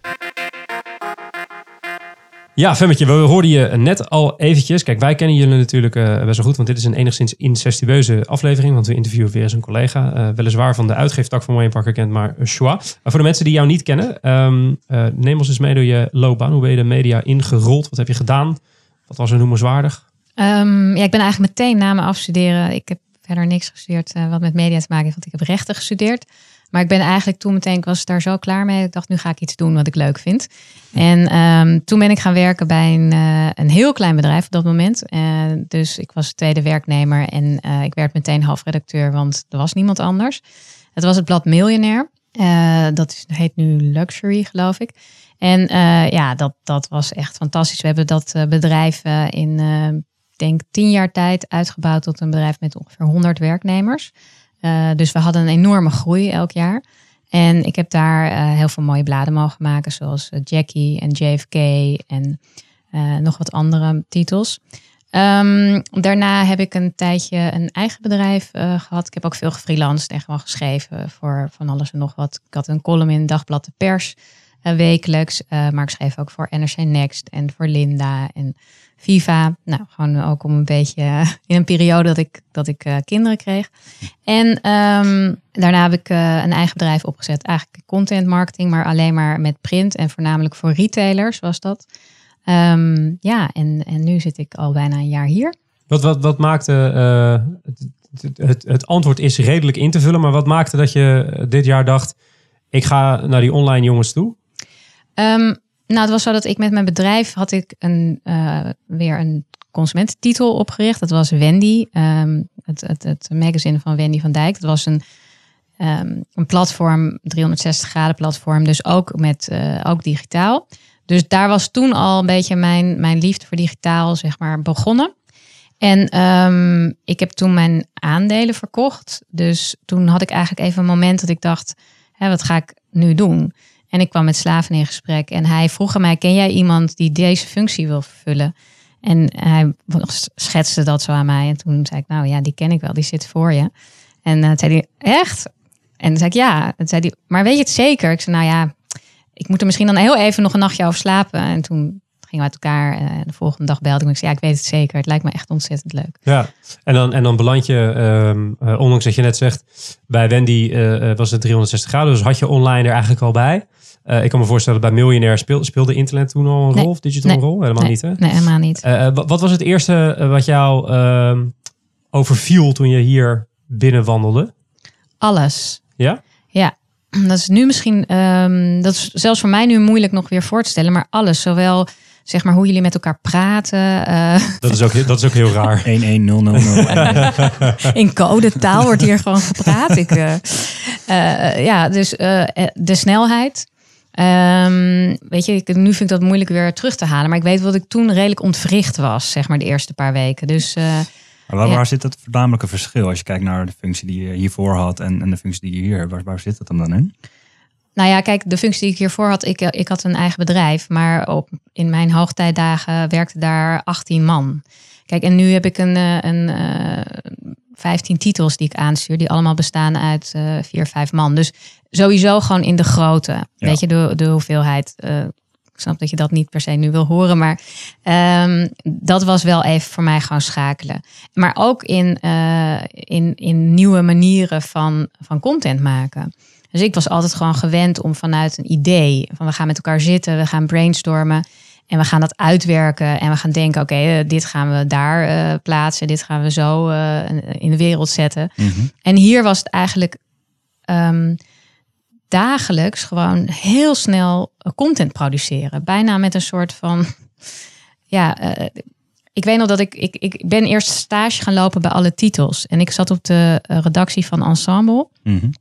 Ja, Femmetje, we hoorden je net al eventjes. Kijk, wij kennen jullie natuurlijk eh, best wel goed, want dit is een enigszins incestueuze aflevering, want we interviewen weer eens een collega, eh, weliswaar van de uitgeeftak van Wayne Parker kent, maar Schwa. Maar voor de mensen die jou niet kennen, ehm, eh, neem ons eens mee door je loopbaan. Hoe ben je de media ingerold? Wat heb je gedaan? Wat was er noemenswaardig? Ehm, ja, ik ben eigenlijk meteen na mijn afstuderen. Ik heb verder niks gestudeerd wat met media te maken heeft, want ik heb rechten gestudeerd. Maar ik ben eigenlijk toen meteen, ik was daar zo klaar mee. Ik dacht, nu ga ik iets doen wat ik leuk vind. En ehm, toen ben ik gaan werken bij een, eh, een heel klein bedrijf op dat moment. Eh, dus ik was tweede werknemer en eh, ik werd meteen hoofdredacteur, want er was niemand anders. Het was het blad Millionaire. Eh, dat is, heet nu Luxury, geloof ik. En ja, dat, dat was echt fantastisch. We hebben dat bedrijf in, denk, tien jaar tijd uitgebouwd tot een bedrijf met ongeveer 100 werknemers. Uh, dus we hadden een enorme groei elk jaar. En ik heb daar uh, heel veel mooie bladen mogen maken, zoals uh, Jackie en JFK en nog wat andere titels. Um, daarna heb ik een tijdje een eigen bedrijf gehad. Ik heb ook veel gefreelanced en gewoon geschreven voor van alles en nog wat. Ik had een column in Dagblad de Pers. Eh, wekelijks. Eh, maar ik schreef ook voor NRC Next en voor Linda en Viva. Nou, gewoon ook om een beetje eh, in een periode dat ik, dat ik kinderen kreeg. En ehm, daarna heb ik een eigen bedrijf opgezet. Eigenlijk content marketing, maar alleen maar met print en voornamelijk voor retailers was dat. Ehm, ja, en, en nu zit ik al bijna een jaar hier. Wat, wat, wat maakte, het, het, het antwoord is redelijk in te vullen, maar wat maakte dat je dit jaar dacht, ik ga naar die online jongens toe? Ehm, nou, het was zo dat ik met mijn bedrijf had ik een, eh, weer een consumententitel opgericht. Dat was Wendy, ehm, het, het, het magazine van Wendy van Dijk. Dat was een, ehm, een platform, 360 graden platform, dus ook, met, eh, ook digitaal. Dus daar was toen al een beetje mijn, mijn liefde voor digitaal zeg maar, begonnen. En ik heb toen mijn aandelen verkocht. Dus toen had ik eigenlijk even een moment dat ik dacht, hè, wat ga ik nu doen? En ik kwam met Slaven in gesprek en hij vroeg aan mij, ken jij iemand die deze functie wil vervullen? En hij schetste dat zo aan mij. En toen zei ik, nou ja, die ken ik wel, die zit voor je. En uh, zei hij, echt? En toen zei ik, ja. En zei hij, maar weet je het zeker? Ik zei, nou ja, ik moet er misschien dan heel even nog een nachtje over slapen. En toen gingen we uit elkaar. En de volgende dag belde ik me. Ik zei, ja, ik weet het zeker. Het lijkt me echt ontzettend leuk. Ja, en dan, en dan beland je, um, uh, ondanks dat je net zegt, bij Wendy was het 360 graden. Dus had je online er eigenlijk al bij. Uh, ik kan me voorstellen, bij Miljonair speelde, speelde internet toen al een rol? Of digital Nee. rol? Helemaal nee, niet, hè? Nee, helemaal niet. wat, wat was het eerste wat jou ehm, overviel toen je hier binnenwandelde? Alles. Ja? Ja, dat is nu misschien, um, dat is zelfs voor mij nu moeilijk nog weer voor te stellen, maar alles, zowel zeg maar hoe jullie met elkaar praten. Uh, dat, is ook, dat is ook heel raar. 11000. In codetaal wordt hier gewoon gepraat. Ik, uh, uh, ja, dus de snelheid. Um, weet je, ik, nu vind ik dat moeilijk weer terug te halen. Maar ik weet dat ik toen redelijk ontwricht was, zeg maar, de eerste paar weken. Dus maar waar, ja. waar, zit het voornamelijke verschil als je kijkt naar de functie die je hiervoor had en, en de functie die je hier hebt? Waar, waar zit hem dan in? Nou ja, kijk, de functie die ik hiervoor had, ik, ik had een eigen bedrijf, maar op, in mijn hoogtijdagen werkte daar 18 man. Kijk, en nu heb ik een, een, een 15 titels die ik aanstuur, die allemaal bestaan uit uh, vier, vijf man. Dus sowieso gewoon in de grootte, ja. weet je, de, de hoeveelheid. Uh, ik snap dat je dat niet per se nu wil horen, maar um, dat was wel even voor mij gewoon schakelen. Maar ook in, uh, in, in nieuwe manieren van, van content maken. Dus ik was altijd gewoon gewend om vanuit een idee, van we gaan met elkaar zitten, we gaan brainstormen en we gaan dat uitwerken en we gaan denken, oké, okay, uh, dit gaan we daar uh, plaatsen, dit gaan we zo uh, in de wereld zetten. Mhm. Mm -hmm. En hier was het eigenlijk um, dagelijks gewoon heel snel content produceren, bijna met een soort van, ja. eh, ik weet nog dat ik, ik, ik ben eerst stage gaan lopen bij alle titels. En ik zat op de eh, redactie van Ensemble. Mm -hmm.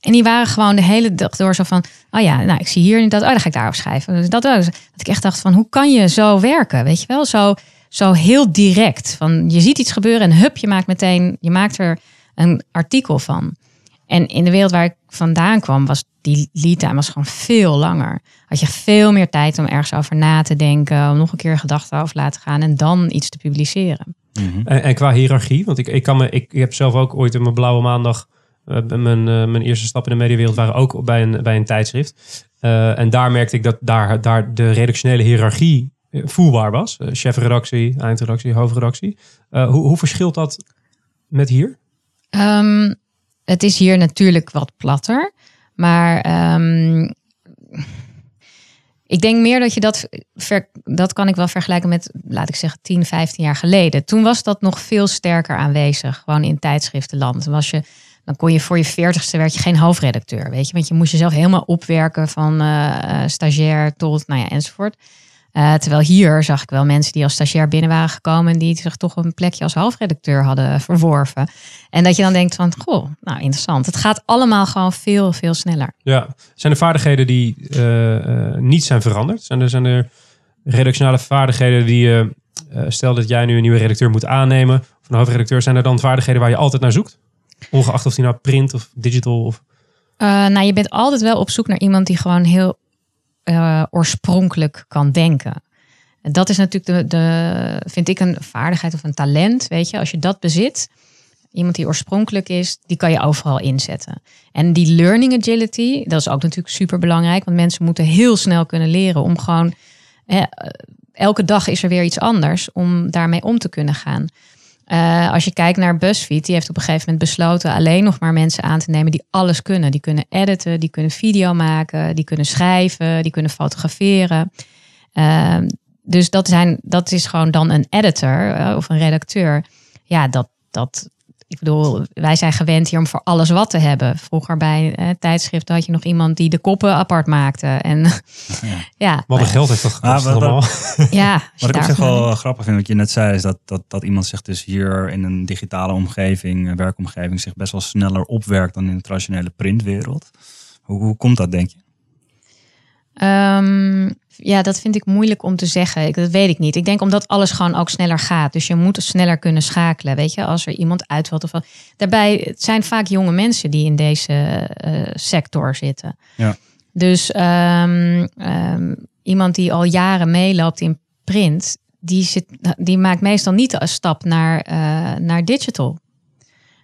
En die waren gewoon de hele dag door zo van, oh ja, nou ik zie hier dat, oh dan ga ik daarop schrijven. Dus dat, dat ik echt dacht van, hoe kan je zo werken? Weet je wel, zo, zo heel direct. Van je ziet iets gebeuren en hup, je maakt meteen, je maakt er een artikel van. En in de wereld waar ik vandaan kwam, was die lead time was gewoon veel langer. Had je veel meer tijd om ergens over na te denken, om nog een keer gedachten over laten gaan en dan iets te publiceren. Mm -hmm. en, en, qua hiërarchie, want ik, ik, kan me, ik, ik heb zelf ook ooit in mijn blauwe maandag uh, mijn, uh, mijn eerste stappen in de mediawereld waren ook bij een, bij een tijdschrift. Uh, en daar merkte ik dat daar, daar de redactionele hiërarchie voelbaar was. chefredactie, eindredactie, hoofdredactie. hoe, hoe verschilt dat met hier? Um, het is hier natuurlijk wat platter. Maar um, ik denk meer dat je dat, dat kan ik wel vergelijken met, laat ik zeggen, 10, 15 jaar geleden. Toen was dat nog veel sterker aanwezig, gewoon in tijdschriftenland. Dan, was je, dan kon je voor je veertigste werd je geen hoofdredacteur, weet je. Want je moest jezelf helemaal opwerken van uh, stagiair tot, nou ja, enzovoort. Uh, terwijl hier zag ik wel mensen die als stagiair binnen waren gekomen en die zich toch een plekje als hoofdredacteur hadden verworven. En dat je dan denkt van, goh, nou interessant. Het gaat allemaal gewoon veel, veel sneller. Ja, zijn er vaardigheden die niet zijn veranderd? Zijn er, zijn er vaardigheden die je, stel dat jij nu een nieuwe redacteur moet aannemen, of een hoofdredacteur, zijn er dan vaardigheden waar je altijd naar zoekt? Ongeacht of die nou print of digital of... nou, je bent altijd wel op zoek naar iemand die gewoon heel uh, oorspronkelijk kan denken. Dat is natuurlijk de, de, vind ik een vaardigheid of een talent, weet je. Als je dat bezit, iemand die oorspronkelijk is, die kan je overal inzetten. En die learning agility, dat is ook natuurlijk super belangrijk, want mensen moeten heel snel kunnen leren om gewoon eh, elke dag is er weer iets anders om daarmee om te kunnen gaan. Uh, als je kijkt naar BuzzFeed, die heeft op een gegeven moment besloten alleen nog maar mensen aan te nemen die alles kunnen. Die kunnen editen, die kunnen video maken, die kunnen schrijven, die kunnen fotograferen. Uh, dus dat, zijn, dat is gewoon dan een editor uh, of een redacteur. Ja, dat, dat, ik bedoel, wij zijn gewend hier om voor alles wat te hebben. Vroeger bij eh, tijdschriften had je nog iemand die de koppen apart maakte. En ja, ja wat een geld heeft dat gekost ah, allemaal. ja, wat ik op zich wel grappig vind, wat je net zei, is dat, dat, dat iemand zich dus hier in een digitale omgeving, werkomgeving, zich best wel sneller opwerkt dan in de traditionele printwereld. Hoe, hoe komt dat, denk je? Um, ja, dat vind ik moeilijk om te zeggen. Ik, dat weet ik niet. Ik denk omdat alles gewoon ook sneller gaat. Dus je moet sneller kunnen schakelen. Weet je, als er iemand uitvalt of Daarbij het zijn vaak jonge mensen die in deze uh, sector zitten. Ja. Dus um, um, iemand die al jaren meeloopt in print, die, zit, die maakt meestal niet een stap naar, uh, naar digital.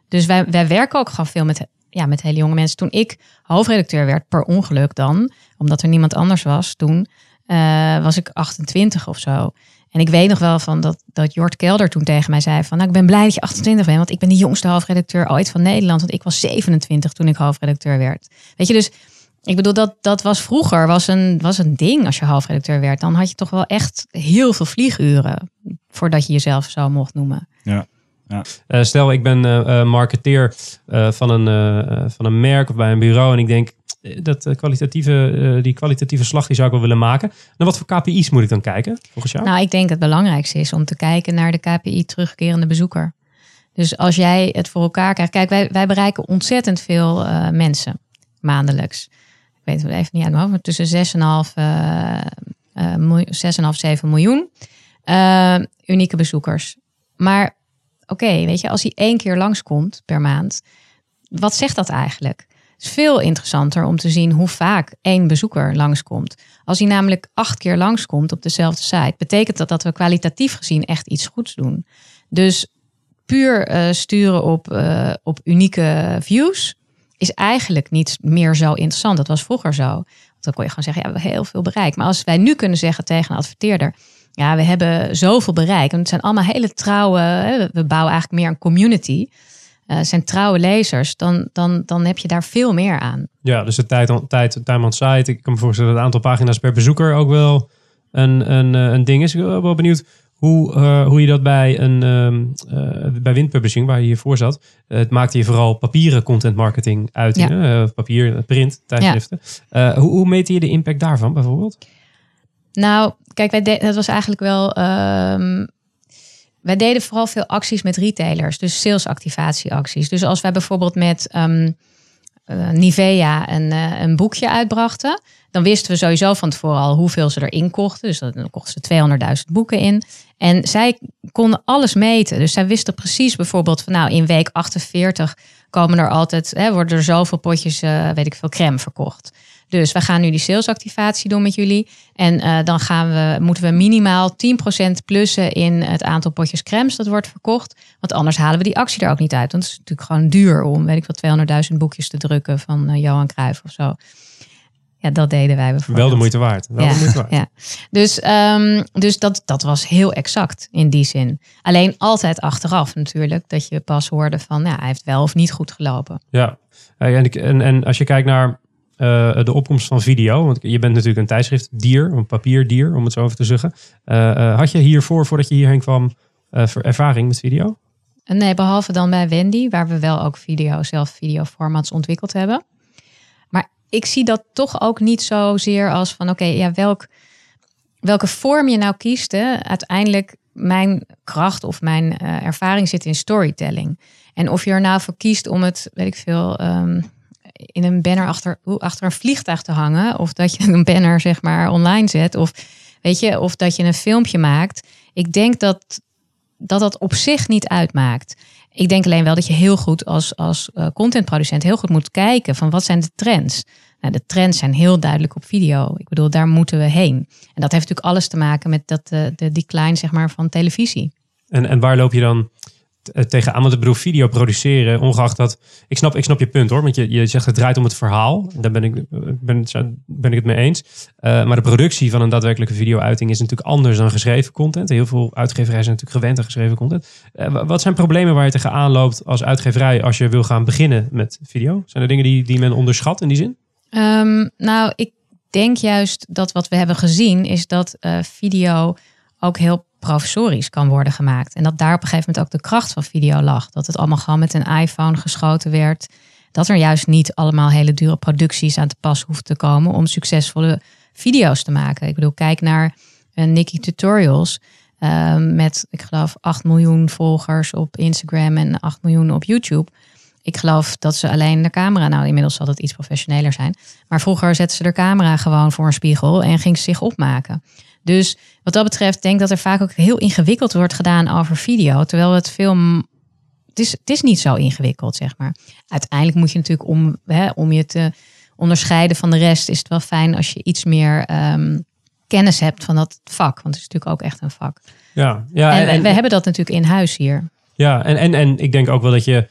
Dus wij, wij werken ook gewoon veel met, ja, met hele jonge mensen. Toen ik hoofdredacteur werd, per ongeluk dan, omdat er niemand anders was toen, uh, was ik 28 of zo. En ik weet nog wel van dat, dat Jort Kelder toen tegen mij zei van... nou, ik ben blij dat je 28 bent, want ik ben de jongste hoofdredacteur ooit van Nederland. Want ik was 27 toen ik hoofdredacteur werd. Weet je, dus ik bedoel, dat, dat was vroeger was een, was een ding als je hoofdredacteur werd. Dan had je toch wel echt heel veel vlieguren voordat je jezelf zo mocht noemen. Ja. Ja. Uh, stel, ik ben uh, marketeer van, een, van een merk of bij een bureau en ik denk, dat eh, kwalitatieve, eh, die kwalitatieve slag die zou ik wel willen maken. Naar wat voor KPI's moet ik dan kijken, volgens jou? Nou, ik denk het belangrijkste is om te kijken naar de KPI terugkerende bezoeker. Dus als jij het voor elkaar krijgt. Kijk, wij, wij bereiken ontzettend veel uh, mensen maandelijks. Ik weet het even niet uit mijn hoofd, maar tussen 6,5, uh, 6,5 7 miljoen unieke bezoekers. Maar oké, weet je, als hij één keer langskomt per maand, wat zegt dat eigenlijk? is veel interessanter om te zien hoe vaak één bezoeker langskomt. Als hij namelijk acht keer langskomt op dezelfde site, betekent dat dat we kwalitatief gezien echt iets goeds doen. Dus puur uh, sturen op, uh, op unieke views is eigenlijk niet meer zo interessant. Dat was vroeger zo. Want dan kon je gewoon zeggen, ja, we hebben heel veel bereik. Maar als wij nu kunnen zeggen tegen een adverteerder, ja, we hebben zoveel bereik. En het zijn allemaal hele trouwe, we bouwen eigenlijk meer een community uh, zijn trouwe lezers, dan, dan, dan heb je daar veel meer aan. Ja, dus de tijd, tijd, time on site. Ik kan me voorstellen dat het aantal pagina's per bezoeker ook wel een, een, eh, een ding is. Ik ben wel benieuwd hoe, uh, hoe je dat bij, een, uh, bij Windpublishing, waar je hiervoor zat, het maakte je vooral papieren content marketing uit. Ja. papier, print, tijdschriften. Ja. hoe, hoe meet je de impact daarvan bijvoorbeeld? Nou, kijk, wij dat was eigenlijk wel um, wij deden vooral veel acties met retailers, dus salesactivatieacties. Dus als wij bijvoorbeeld met um, uh, Nivea een, uh, een boekje uitbrachten, dan wisten we sowieso van tevoren al hoeveel ze erin kochten. Dus dan kochten ze 200.000 boeken in. En zij konden alles meten. Dus zij wisten precies bijvoorbeeld van nou in week 48 komen er altijd, hè, worden er zoveel potjes, uh, weet ik veel, crème verkocht. Dus we gaan nu die salesactivatie doen met jullie. En uh, dan gaan we, moeten we minimaal 10% plussen in het aantal potjes crèmes dat wordt verkocht. Want anders halen we die actie er ook niet uit. Want het is natuurlijk gewoon duur om, weet ik wel, 200.000 boekjes te drukken van uh, Johan Cruijff of zo. Ja, dat deden wij bijvoorbeeld. Wel de moeite waard. Wel ja, de moeite waard. Ja. Dus, um, dus dat, dat was heel exact in die zin. Alleen altijd achteraf natuurlijk. Dat je pas hoorde van, ja, hij heeft wel of niet goed gelopen. Ja, en, en, en als je kijkt naar uh, de opkomst van video. Want je bent natuurlijk een tijdschriftdier, een papierdier, om het zo even te zeggen. Uh, uh, had je hiervoor, voordat je hierheen kwam, ervaring met video? Nee, behalve dan bij Wendy, waar we wel ook video, zelf videoformats ontwikkeld hebben. Maar ik zie dat toch ook niet zozeer als van oké, ja, welk, welke vorm je nou kiest. Uiteindelijk, mijn kracht of mijn ervaring zit in storytelling. En of je er nou voor kiest om het, weet ik veel, um, in een banner achter, achter een vliegtuig te hangen. Of dat je een banner zeg maar online zet. Of weet je, of dat je een filmpje maakt. Ik denk dat dat, dat op zich niet uitmaakt. Ik denk alleen wel dat je heel goed als, als uh, contentproducent heel goed moet kijken van wat zijn de trends. Nou, de trends zijn heel duidelijk op video. Ik bedoel, daar moeten we heen. En dat heeft natuurlijk alles te maken met dat, uh, de decline zeg maar, van televisie. En, en waar loop je dan eh, tegenaan? Want ik bedoel, video produceren, ongeacht dat... Ik snap, ik snap je punt hoor, want je, je zegt het draait om het verhaal. Daar ben ik, eh, ben, ben ik het mee eens. Eh, maar de productie van een daadwerkelijke video-uiting is natuurlijk anders dan geschreven content. Heel veel uitgeverijen zijn natuurlijk gewend aan geschreven content. Wa- wat zijn problemen waar je tegenaan loopt als uitgeverij als je wil gaan beginnen met video? Zijn er dingen die, die men onderschat in die zin? Ehm, nou, ik denk juist dat wat we hebben gezien is dat video ook heel professorisch kan worden gemaakt. En dat daar op een gegeven moment ook de kracht van video lag. Dat het allemaal gewoon met een iPhone geschoten werd. Dat er juist niet allemaal hele dure producties aan te pas hoeven te komen om succesvolle video's te maken. Ik bedoel, kijk naar eh, Nikki Tutorials. ehm, met, ik geloof, 8 miljoen volgers op Instagram en 8 miljoen op YouTube. Ik geloof dat ze alleen de camera, nou inmiddels zal het iets professioneler zijn. Maar vroeger zette ze de camera gewoon voor een spiegel en ging ze zich opmaken. Dus wat dat betreft denk ik dat er vaak ook heel ingewikkeld wordt gedaan over video. Terwijl het veel. m- Het is, het is niet zo ingewikkeld, zeg maar. Uiteindelijk moet je natuurlijk om, hè, om je te onderscheiden van de rest, is het wel fijn als je iets meer ehm, kennis hebt van dat vak. Want het is natuurlijk ook echt een vak. Ja, ja en, we- we hebben dat natuurlijk in huis hier. Ja, en, en, en ik denk ook wel dat je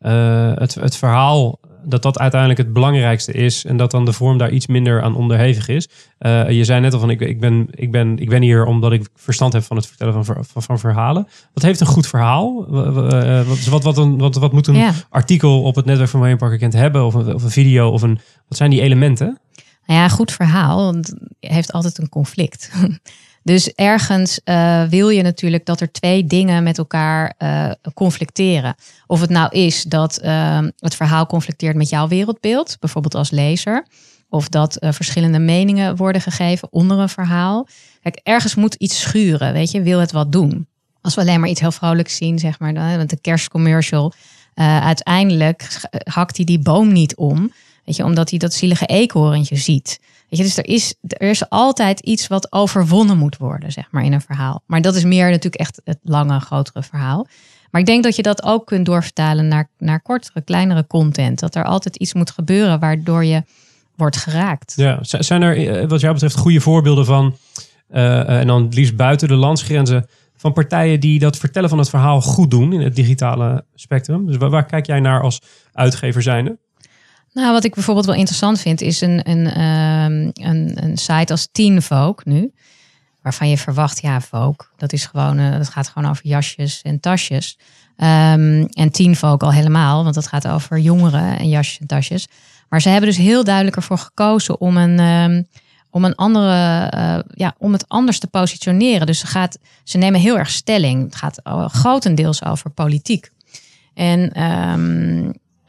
eh, het, het verhaal, dat dat uiteindelijk het belangrijkste is. En dat dan de vorm daar iets minder aan onderhevig is. Eh, je zei net al van, ik, ik, ben, ik, ben, ik ben hier omdat ik verstand heb van het vertellen van, ver- van, van verhalen. Wat heeft een goed verhaal? Eh, Wat, wat, wat, een, wat, wat moet een Ja. artikel op het netwerk van Parker Kent hebben? Of een, of een video? Of een, wat zijn die elementen? Nou ja, goed verhaal want heeft altijd een conflict. Dus ergens eh, wil je natuurlijk dat er twee dingen met elkaar eh, conflicteren. Of het nou is dat eh, het verhaal conflicteert met jouw wereldbeeld, bijvoorbeeld als lezer. Of dat eh, verschillende meningen worden gegeven onder een verhaal. Kijk, ergens moet iets schuren, weet je, wil het wat doen. Als we alleen maar iets heel vrolijks zien, zeg maar, dan, met een kerstcommercial. uiteindelijk hakt hij die boom niet om. Weet je, omdat hij dat zielige eekhoorntje ziet. Dus er is, er is altijd iets wat overwonnen moet worden, zeg maar, in een verhaal. Maar dat is meer natuurlijk echt het lange, grotere verhaal. Maar ik denk dat je dat ook kunt doorvertalen naar, naar kortere, kleinere content. Dat er altijd iets moet gebeuren waardoor je wordt geraakt. Ja, zijn er eh, wat jou betreft goede voorbeelden van, eh, eh, en dan het liefst buiten de landsgrenzen, van partijen die dat vertellen van het verhaal goed doen in het digitale spectrum? Dus waar, waar kijk jij naar als uitgever zijnde? Nou, wat ik bijvoorbeeld wel interessant vind, is een, een, ehm, een, een site als Teen Vogue nu. Waarvan je verwacht, ja, Vogue, dat, is gewoon, eh, dat gaat gewoon over jasjes en tasjes. Ehm, en Teen Vogue al helemaal, want dat gaat over jongeren en jasjes en tasjes. Maar ze hebben dus heel duidelijk ervoor gekozen om een, ehm, om een andere, eh, ja, om het anders te positioneren. Dus ze, gaat, ze nemen heel erg stelling. Het gaat grotendeels over politiek. En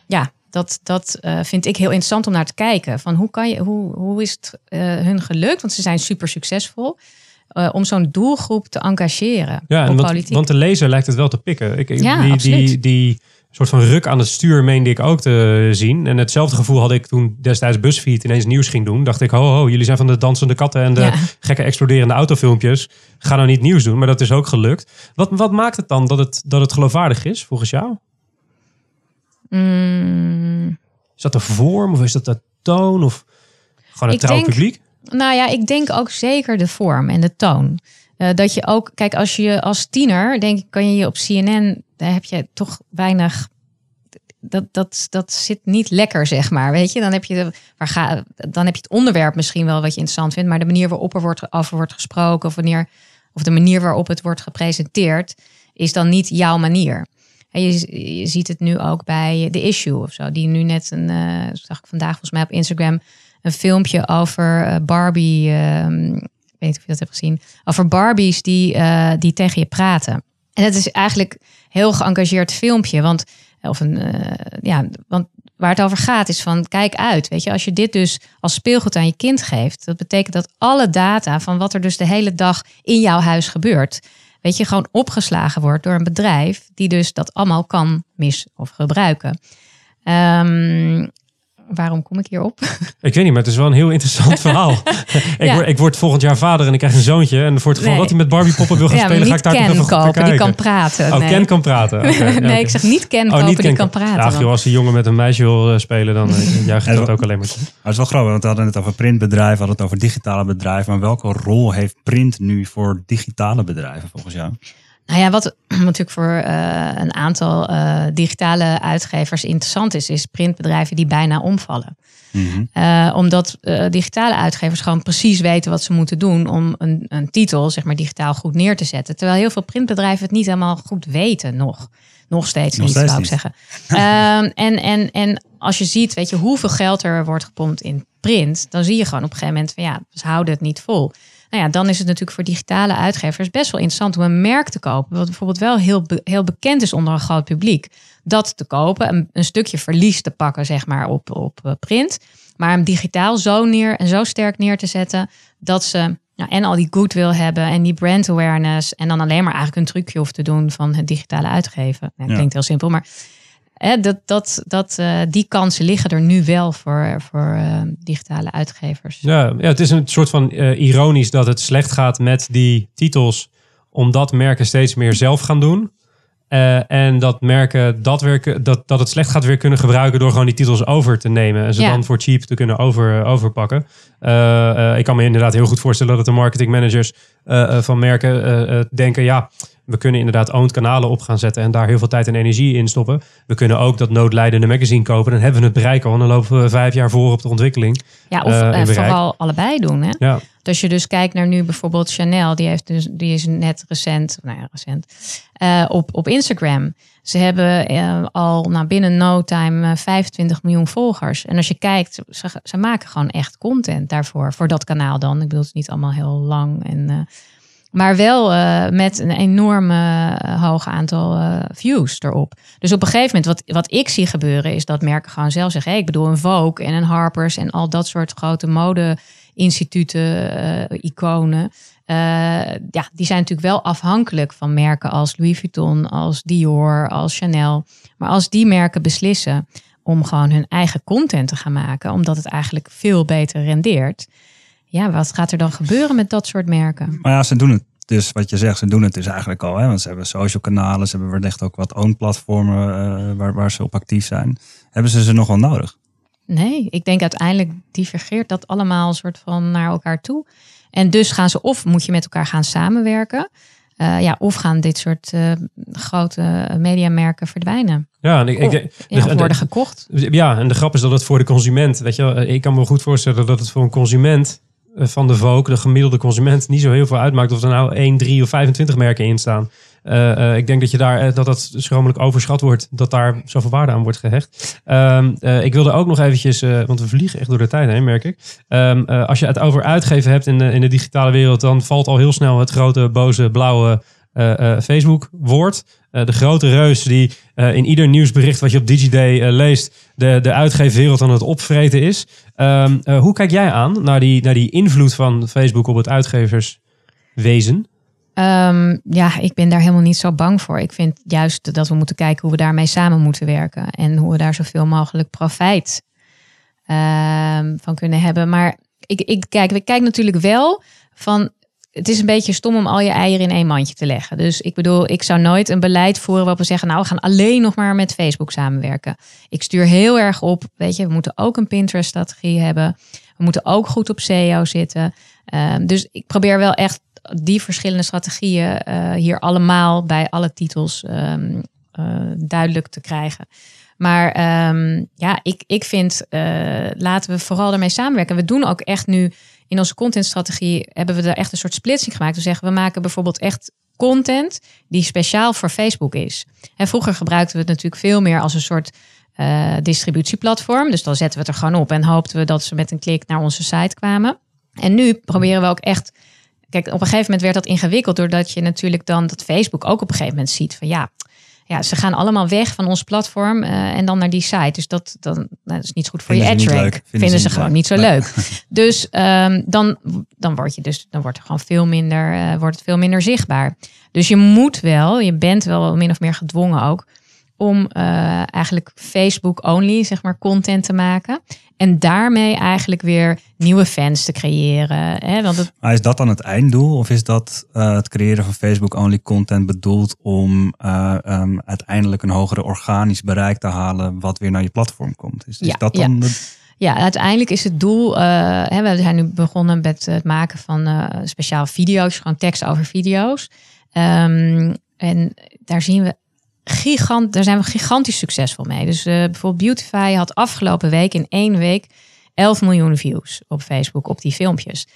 ja, dat, dat eh, vind ik heel interessant om naar te kijken. Van hoe, kan je, hoe, hoe is het eh, hun gelukt? Want ze zijn super succesvol. eh, om zo'n doelgroep te engageren Ja, op want, politiek. want de lezer lijkt het wel te pikken. Ik, Ja, die, die, die soort van ruk aan het stuur meende ik ook te zien. En hetzelfde gevoel had ik toen destijds BuzzFeed ineens nieuws ging doen. Dacht ik, ho, ho, jullie zijn van de dansende katten en de Ja. gekke exploderende autofilmpjes. Ga nou niet nieuws doen, maar dat is ook gelukt. Wat, wat maakt het dan dat het, dat het geloofwaardig is, volgens jou? Mm, Is dat de vorm of is dat de toon of gewoon Ik trouw publiek? Nou ja, ik denk ook zeker de vorm en de toon. Eh, dat je ook, kijk, als je als tiener, denk ik, kan je je op CNN, daar heb je toch weinig. Dat, dat, dat zit niet lekker, zeg maar. Weet je, dan heb je, de, waar ga, dan heb je het onderwerp misschien wel wat je interessant vindt, maar de manier waarop er wordt, over wordt gesproken, of, wanneer, of de manier waarop het wordt gepresenteerd, is dan niet jouw manier. En je, ziet het nu ook bij The Issue of zo, die nu net een, eh, zag ik vandaag volgens mij op Instagram, een filmpje over eh, Barbie. ehm, ik weet niet of je dat hebt gezien. Over Barbies die, eh, die tegen je praten. En het is eigenlijk heel geëngageerd filmpje. Want, of een, ja, want waar het over gaat is van kijk uit. Weet je, als je dit dus als speelgoed aan je kind geeft. Dat betekent dat alle data van wat er dus de hele dag in jouw huis gebeurt. Weet je, gewoon opgeslagen wordt door een bedrijf. Die dus dat allemaal kan mis of gebruiken. Ehm, waarom kom ik hierop? Ik weet niet, maar het is wel een heel interessant verhaal. ik, Ja. word, ik word volgend jaar vader en ik krijg een zoontje. En voor het geval Nee. dat hij met Barbie poppen wil gaan Ja, spelen, ga ik daar toch Ken even kopen, die kijken. kan praten. Oh, nee. Ken kan praten. Nee, ik zeg niet Ken Oh, kopen, niet die Ken kan kan- praten. Ja, want- joh, als een jongen met een meisje wil eh, spelen, dan uh, juich ik Ja, dat ook alleen maar toe. Maar het is wel grappig, want we hadden het over printbedrijven, we hadden het over digitale bedrijven. Maar welke rol heeft print nu voor digitale bedrijven volgens jou? Nou ja, wat natuurlijk voor uh, een aantal uh, digitale uitgevers interessant is, is printbedrijven die bijna omvallen. Mm -hmm. uh, omdat digitale uitgevers gewoon precies weten wat ze moeten doen om een, een, titel, zeg maar, digitaal goed neer te zetten. Terwijl heel veel printbedrijven het niet helemaal goed weten nog. Nog steeds nog niet, zou ik zeggen. um, en, en, en als je ziet, weet je, hoeveel geld er wordt gepompt in print, dan zie je gewoon op een gegeven moment van ja, ze houden het niet vol. Nou ja, dan is het natuurlijk voor digitale uitgevers best wel interessant om een merk te kopen. Wat bijvoorbeeld wel heel, heel bekend is onder een groot publiek. Dat te kopen, een, een stukje verlies te pakken, zeg maar, op, op eh, print. Maar hem digitaal zo neer en zo sterk neer te zetten dat ze nou, en al die goodwill hebben en die brand awareness. En dan alleen maar eigenlijk een trucje hoeft te doen van het digitale uitgeven. Nou, klinkt heel simpel, maar hè, dat, dat, dat, uh, die kansen liggen er nu wel voor, voor uh, digitale uitgevers. Ja, ja, het is een soort van uh, ironisch dat het slecht gaat met die titels, omdat merken steeds meer zelf gaan doen. En dat merken dat, weer, dat, dat het slecht gaat weer kunnen gebruiken door gewoon die titels over te nemen. En ze ja. dan voor cheap te kunnen over, overpakken. Ik kan me inderdaad heel goed voorstellen dat de marketingmanagers van merken denken: ja, we kunnen inderdaad owned kanalen op gaan zetten en daar heel veel tijd en energie in stoppen. We kunnen ook dat noodlijdende magazine kopen. Dan hebben we het bereik al en dan lopen we vijf jaar voor op de ontwikkeling. Ja, of uh, vooral allebei doen. Hè? Ja. Dus als je dus kijkt naar nu bijvoorbeeld Chanel, die, heeft dus, die is net recent, nou ja, recent, uh, op, op Instagram. Ze hebben uh, al nou, binnen no time 25 miljoen volgers. En als je kijkt, ze, ze, maken gewoon echt content daarvoor, voor dat kanaal dan. Ik bedoel, het is niet allemaal heel lang en maar wel uh, met een enorm uh, hoog aantal uh, views erop. Dus op een gegeven moment, wat, wat ik zie gebeuren, is dat merken gewoon zelf zeggen: ik bedoel, een Vogue en een Harper's en al dat soort grote mode-instituten, iconen. ja, die zijn natuurlijk wel afhankelijk van merken als Louis Vuitton, als Dior, als Chanel. Maar als die merken beslissen om gewoon hun eigen content te gaan maken, omdat het eigenlijk veel beter rendeert ja, wat gaat er dan gebeuren met dat soort merken? Maar ja, ze doen het dus wat je zegt, ze doen het dus eigenlijk al. Hè? Want ze hebben social kanalen, ze hebben wellicht ook wat own platformen uh, waar, waar ze op actief zijn. Hebben ze ze nog wel nodig? Nee, ik denk uiteindelijk divergeert dat allemaal een soort van naar elkaar toe. En dus gaan ze of moet je met elkaar gaan samenwerken. Uh, ja, of gaan dit soort uh, grote mediamerken verdwijnen. Ja, en ik, ik, of, worden gekocht. Ja, en de grap is dat het voor de consument, weet je, ik kan me goed voorstellen dat het voor een consument eh, van de Vogue, de gemiddelde consument, niet zo heel veel uitmaakt of er nou 1, 3 of 25 merken in staan. Uh, uh, ik denk dat je daar dat dat schromelijk overschat wordt, dat daar zoveel waarde aan wordt gehecht. Um, ik wilde ook nog eventjes, want we vliegen echt door de tijd heen, merk ik. Um, als je het over uitgeven hebt in de, in de digitale wereld, dan valt al heel snel het grote, boze, blauwe Facebook-woord. De grote reus die in ieder nieuwsbericht wat je op DigiDay leest, de, de uitgeefwereld aan het opvreten is. Uh, hoe kijk jij aan naar die, naar die invloed van Facebook op het uitgeverswezen? Um, ja, ik ben daar helemaal niet zo bang voor. Ik vind juist dat we moeten kijken hoe we daarmee samen moeten werken. En hoe we daar zoveel mogelijk profijt um, van kunnen hebben. Maar ik, ik, kijk, ik kijk natuurlijk wel van het is een beetje stom om al je eieren in één mandje te leggen. Dus ik bedoel, ik zou nooit een beleid voeren waarop we zeggen, nou, we gaan alleen nog maar met Facebook samenwerken. Ik stuur heel erg op, weet je, we moeten ook een Pinterest-strategie hebben. We moeten ook goed op SEO zitten. Um, dus ik probeer wel echt die verschillende strategieën uh, hier allemaal bij alle titels um, uh, duidelijk te krijgen. Maar um, ja, ik, ik vind, uh, laten we vooral ermee samenwerken. We doen ook echt nu in onze contentstrategie hebben we er echt een soort splitsing gemaakt. We zeggen, we maken bijvoorbeeld echt content die speciaal voor Facebook is. En vroeger gebruikten we het natuurlijk veel meer als een soort uh, distributieplatform. Dus dan zetten we het er gewoon op en hoopten we dat ze met een klik naar onze site kwamen. En nu proberen we ook echt. Kijk, op een gegeven moment werd dat ingewikkeld doordat je natuurlijk dan dat Facebook ook op een gegeven moment ziet van ja, ja, ze gaan allemaal weg van ons platform uh, en dan naar die site. Dus dat, dan, nou, dat is niet goed voor Vinden je ad rank. Vinden, Vinden ze, gewoon niet zo leuk. Dus um, dan, dan word je dus dan wordt er gewoon veel minder, uh, wordt het veel minder zichtbaar. Dus je moet wel, je bent wel min of meer gedwongen ook om uh, eigenlijk Facebook-only, zeg maar, content te maken. En daarmee eigenlijk weer nieuwe fans te creëren. Hè? Want het... Maar is dat dan het einddoel? Of is dat uh, het creëren van Facebook-only content bedoeld om uh, um, uiteindelijk een hogere organisch bereik te halen, wat weer naar je platform komt? Is, is ja, dat dan ja. Ja, uiteindelijk is het doel. Uh, hè, we zijn nu begonnen met het maken van speciaal video's, gewoon tekst over video's. Um, En daar zien we gigant, daar zijn we gigantisch succesvol mee. Dus uh, bijvoorbeeld Beautify had afgelopen week in één week 11 miljoen views op Facebook op die filmpjes.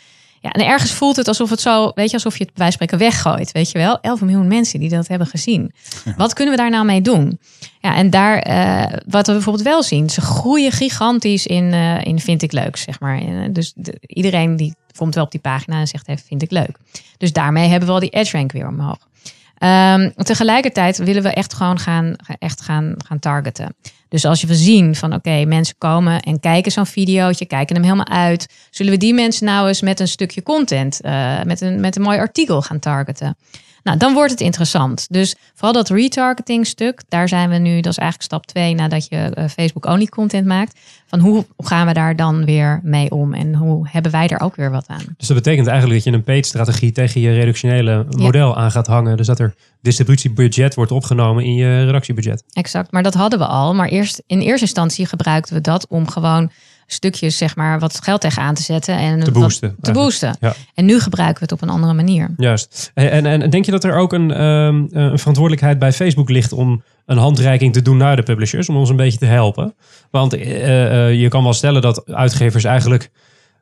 Ja, en ergens voelt het alsof het zo, weet je, alsof je het bij spreken weggooit, weet je wel. 11 miljoen mensen die dat hebben gezien. Wat kunnen we daar nou mee doen? Ja, en daar, uh, wat we bijvoorbeeld wel zien, ze groeien gigantisch in, uh, in vind ik leuk, zeg maar. Dus de, iedereen die komt wel op die pagina en zegt, hey, vind ik leuk. Dus daarmee hebben we al die edge rank weer omhoog. Um, tegelijkertijd willen we echt gewoon gaan, echt gaan, gaan targeten. Dus als we zien van oké, mensen komen en kijken zo'n videootje, kijken hem helemaal uit. Zullen we die mensen nou eens met een stukje content, uh, met, een, met een mooi artikel gaan targeten? Nou, dan wordt het interessant. Dus vooral dat retargeting stuk, daar zijn we nu, dat is eigenlijk stap 2 nadat je uh, Facebook-only content maakt. Van hoe gaan we daar dan weer mee om en hoe hebben wij er ook weer wat aan? Dus dat betekent eigenlijk dat je een page-strategie tegen je redactionele model aan gaat hangen. Dus dat er distributiebudget wordt opgenomen in je redactiebudget. Exact, maar dat hadden we al. Maar eerst in eerste instantie gebruikten we dat om gewoon stukjes, zeg maar, wat geld tegenaan te zetten en te boosten. te boosten. Ja. En nu gebruiken we het op een andere manier. Juist. En, en, en denk je dat er ook een, um, een verantwoordelijkheid bij Facebook ligt om een handreiking te doen naar de publishers, om ons een beetje te helpen? Want uh, uh, je kan wel stellen dat uitgevers eigenlijk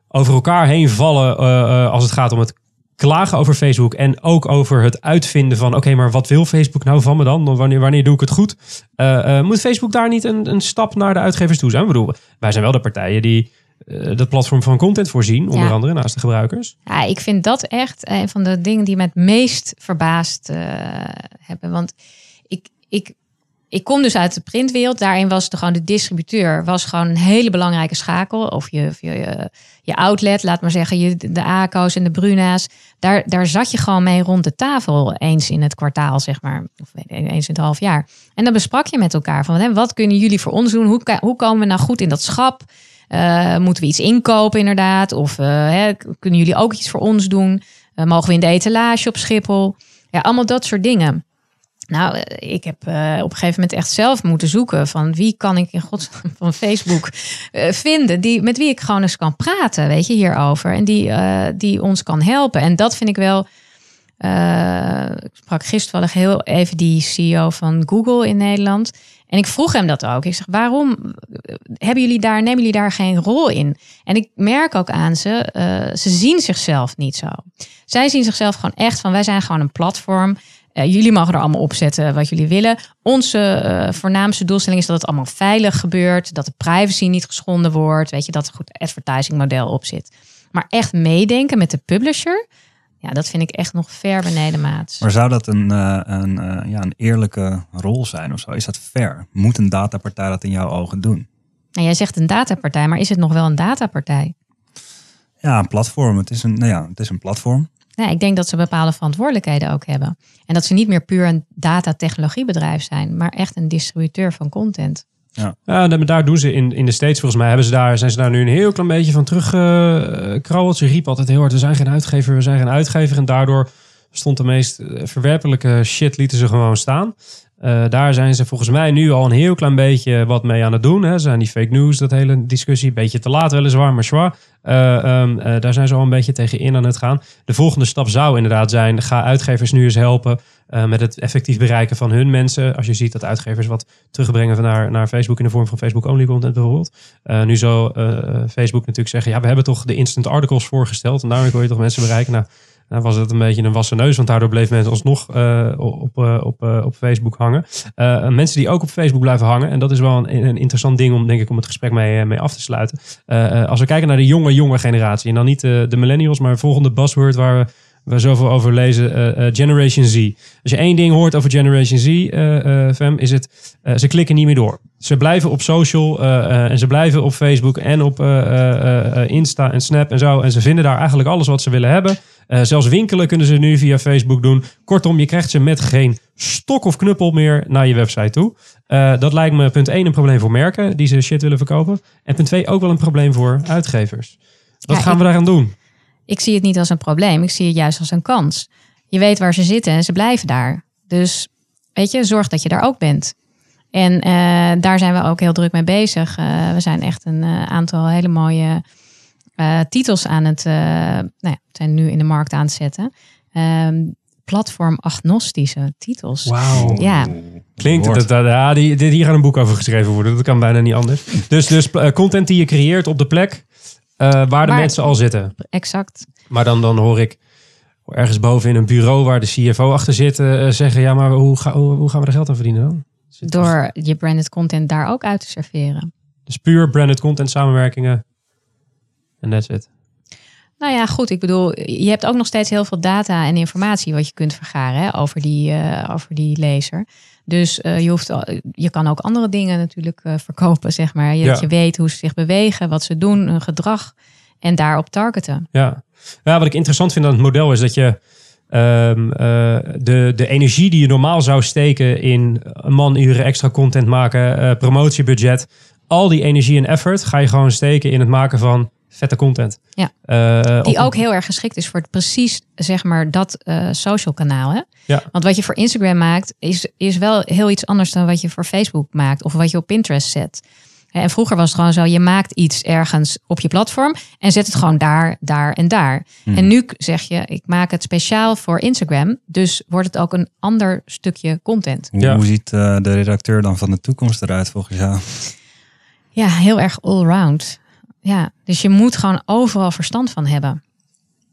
over elkaar heen vallen uh, als het gaat om het klagen over Facebook en ook over het uitvinden van: oké, maar wat wil Facebook nou van me dan? Wanneer, wanneer doe ik het goed? Uh, uh, moet Facebook daar niet een, een stap naar de uitgevers toe zijn? Ik bedoel, wij zijn wel de partijen die uh, dat platform van content voorzien, onder ja. andere naast de gebruikers. Ja, ik vind dat echt een van de dingen die me het meest verbaasd hebben. Want ik, ik ik kom dus uit de printwereld. Daarin was de, gewoon de distributeur was gewoon een hele belangrijke schakel. Of je, of je, je outlet, laat maar zeggen, je, de ACO's en de Bruna's. Daar, daar zat je gewoon mee rond de tafel eens in het kwartaal, zeg maar. Of eens in het half jaar. En dan besprak je met elkaar van, wat kunnen jullie voor ons doen? Hoe, hoe komen we nou goed in dat schap? Uh, moeten we iets inkopen inderdaad? Of uh, hè, kunnen jullie ook iets voor ons doen? Mogen we in de etalage op Schiphol? Ja, allemaal dat soort dingen. Nou, eh, ik heb uh, op een gegeven moment echt zelf moeten zoeken van wie kan ik in godsnaam van Facebook uh, vinden, die, met wie ik gewoon eens kan praten, weet je, hierover. En die, die ons kan helpen. En dat vind ik wel. ik sprak gisteren heel even die CEO van Google in Nederland. En ik vroeg hem dat ook. Ik zeg, waarom hebben jullie daar, nemen jullie daar geen rol in? En ik merk ook aan ze, ze zien zichzelf niet zo. Zij zien zichzelf gewoon echt van, wij zijn gewoon een platform. Uh, jullie mogen er allemaal opzetten wat jullie willen. Onze uh, voornaamste doelstelling is dat het allemaal veilig gebeurt. Dat de privacy niet geschonden wordt. Weet je, dat er goed advertising model op zit. Maar echt meedenken met de publisher. Ja, dat vind ik echt nog ver beneden maat. Maar zou dat een, uh, een, ja, een eerlijke rol zijn of zo? Is dat fair? Moet een datapartij dat in jouw ogen doen? Nou, jij zegt een datapartij, maar is het nog wel een datapartij? Ja, een platform. Het is een, nou ja, het is een platform. Nee, ik denk dat ze bepaalde verantwoordelijkheden ook hebben. En dat ze niet meer puur een datatechnologiebedrijf zijn, maar echt een distributeur van content. Ja, ja daar doen ze in, in de States volgens mij. Hebben ze daar, zijn ze daar nu een heel klein beetje van teruggekrabbeld. Uh, ze riep altijd heel hard, we zijn geen uitgever, we zijn geen uitgever. En daardoor stond de meest verwerpelijke shit lieten ze gewoon staan. Uh, daar zijn ze volgens mij nu al een heel klein beetje wat mee aan het doen. Hè. Zijn die fake news, dat hele discussie. Een beetje te laat weliswaar, maar zwaar. Uh, um, uh, daar zijn ze al een beetje tegen in aan het gaan. De volgende stap zou inderdaad zijn, ga uitgevers nu eens helpen met het effectief bereiken van hun mensen. Als je ziet dat uitgevers wat terugbrengen naar, naar Facebook in de vorm van Facebook-only content bijvoorbeeld. nu zou Facebook natuurlijk zeggen, ja, we hebben toch de instant articles voorgesteld en daarmee kon je toch mensen bereiken. Nou, nou was het een beetje een wassen neus, want daardoor bleef mensen alsnog uh, op, uh, op, uh, op Facebook hangen. mensen die ook op Facebook blijven hangen, en dat is wel een, een interessant ding om, denk ik, om het gesprek mee, mee af te sluiten. als we kijken naar de jonge, jonge generatie, en dan niet de millennials, maar het volgende buzzword waar we we zoveel over lezen, uh, uh, Generation Z. Als je één ding hoort over Generation Z, uh, Fem, is het, ze klikken niet meer door. Ze blijven op social en ze blijven op Facebook en op Insta en Snap en zo. En ze vinden daar eigenlijk alles wat ze willen hebben. zelfs winkelen kunnen ze nu via Facebook doen. Kortom, je krijgt ze met geen stok of knuppel meer naar je website toe. dat lijkt me punt 1 een probleem voor merken die ze shit willen verkopen. En punt 2 ook wel een probleem voor uitgevers. Wat ja, gaan we daaraan doen? Ik zie het niet als een probleem, ik zie het juist als een kans. Je weet waar ze zitten en ze blijven daar. Dus weet je, zorg dat je daar ook bent. En uh, daar zijn we ook heel druk mee bezig. Uh, we zijn echt een uh, aantal hele mooie titels aan het, nou ja, zijn nu in de markt aan het zetten. Ehm, platform-agnostische titels. Wauw. Ja, Klinkt het, dat, ja, die, dit, hier gaat een boek over geschreven worden. Dat kan bijna niet anders. Dus, dus eh, content die je creëert op de plek eh, waar de mensen al zitten. exact. Maar dan, dan hoor ik ergens boven in een bureau waar de CFO achter zit eh, zeggen... ja, maar hoe, ga, hoe, hoe gaan we er geld aan verdienen dan? Door je branded content daar ook uit te serveren. Dus puur branded content samenwerkingen. En that's it. Nou ja, goed. Ik bedoel, je hebt ook nog steeds heel veel data en informatie wat je kunt vergaren hè, over, die, eh, over die lezer. Dus eh, je, hoeft, je kan ook andere dingen natuurlijk eh, verkopen, zeg maar. Je, Ja. Dat je weet hoe ze zich bewegen, wat ze doen, hun gedrag. En daarop targeten. Ja. ja, wat ik interessant vind aan het model is dat je ehm, eh, de, de energie die je normaal zou steken in een man uren extra content maken, promotiebudget, al die energie en effort ga je gewoon steken in het maken van vette content. Ja. Eh, Die op- ook heel erg geschikt is voor het precies, zeg maar, dat eh, social kanaal. Hè? Ja. Want wat je voor Instagram maakt, is, is wel heel iets anders dan wat je voor Facebook maakt. Of wat je op Pinterest zet. En vroeger was het gewoon zo, je maakt iets ergens op je platform en zet het gewoon daar, daar en daar. En nu zeg je, ik maak het speciaal voor Instagram. Dus wordt het ook een ander stukje content. Ja. hoe ziet eh, de redacteur dan van de toekomst eruit volgens jou? Ja, heel erg allround. Ja, dus je moet gewoon overal verstand van hebben.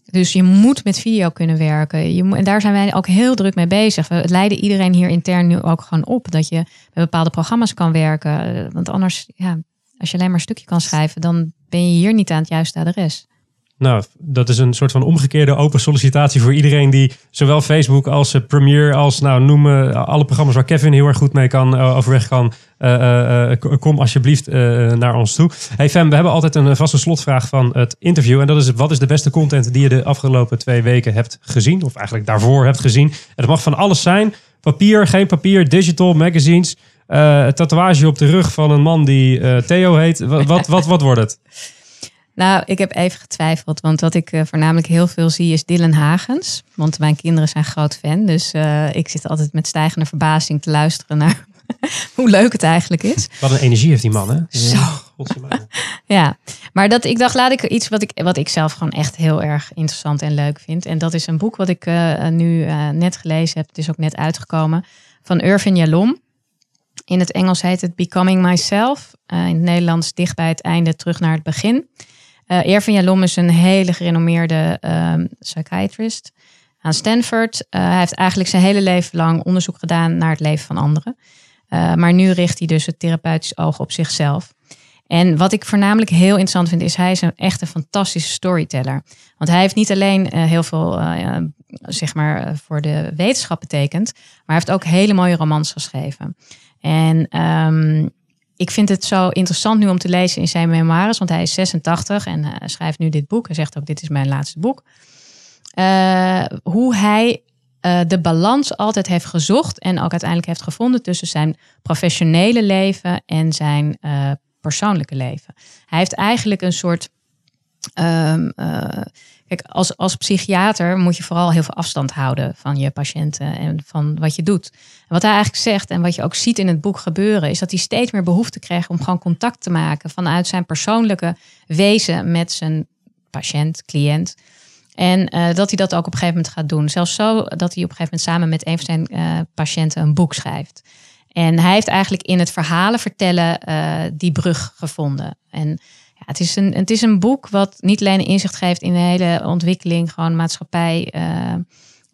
Dus je moet met video kunnen werken. Je moet, en daar zijn wij ook heel druk mee bezig. We leiden iedereen hier intern nu ook gewoon op. Dat je met bepaalde programma's kan werken. Want anders, ja, als je alleen maar een stukje kan schrijven, dan ben je hier niet aan het juiste adres. Nou, dat is een soort van omgekeerde open sollicitatie voor iedereen die zowel Facebook als eh, Premiere als nou noem eh, alle programma's waar Kevin heel erg goed mee kan eh, overweg kan. kom alsjeblieft naar ons toe. Hey Fem, we hebben altijd een vaste slotvraag van het interview en dat is wat is de beste content die je de afgelopen twee weken hebt gezien of eigenlijk daarvoor hebt gezien? En dat mag van alles zijn. Papier, geen papier, digital, magazines. tatoeage op de rug van een man die Theo heet. Wat, wat, wat, wat wordt het? Nou, ik heb even getwijfeld. Want wat ik eh, voornamelijk heel veel zie is Dylan Hagens. Want mijn kinderen zijn groot fan. Dus eh, ik zit altijd met stijgende verbazing te luisteren naar hoe leuk het eigenlijk is. Wat een energie heeft die man, hè? Zo. Ja, maar dat, ik dacht, laat ik iets wat ik, wat ik zelf gewoon echt heel erg interessant en leuk vind. En dat is een boek wat ik eh, nu net gelezen heb. Het is ook net uitgekomen. Van Irvin Yalom. In het Engels heet het Becoming Myself. In het Nederlands dicht bij het einde, terug naar het begin. Eh Irvin Yalom is een hele gerenommeerde ehm, psychiatrist aan Stanford. Eh, hij heeft eigenlijk zijn hele leven lang onderzoek gedaan naar het leven van anderen. Eh, maar nu richt hij dus het therapeutisch oog op zichzelf. En wat ik voornamelijk heel interessant vind, is hij is een echt een fantastische storyteller. Want hij heeft niet alleen heel veel, zeg maar, voor de wetenschap betekend, maar hij heeft ook hele mooie romans geschreven. En ehm, ik vind het zo interessant nu om te lezen in zijn memoires, want hij is 86 en hij schrijft nu dit boek. Hij zegt ook, dit is mijn laatste boek. Eh, hoe hij eh, de balans altijd heeft gezocht en ook uiteindelijk heeft gevonden tussen zijn professionele leven en zijn eh, persoonlijke leven. Hij heeft eigenlijk een soort. Eh, kijk, als, als psychiater moet je vooral heel veel afstand houden van je patiënten en van wat je doet. Wat hij eigenlijk zegt en wat je ook ziet in het boek gebeuren, is dat hij steeds meer behoefte kreeg om gewoon contact te maken vanuit zijn persoonlijke wezen met zijn patiënt, cliënt. En eh, dat hij dat ook op een gegeven moment gaat doen. Zelfs zo dat hij op een gegeven moment samen met een van zijn eh, patiënten een boek schrijft. En hij heeft eigenlijk in het verhalen vertellen die brug gevonden. En het, is een, het is een boek wat niet alleen een inzicht geeft in de hele ontwikkeling, gewoon maatschappij, eh,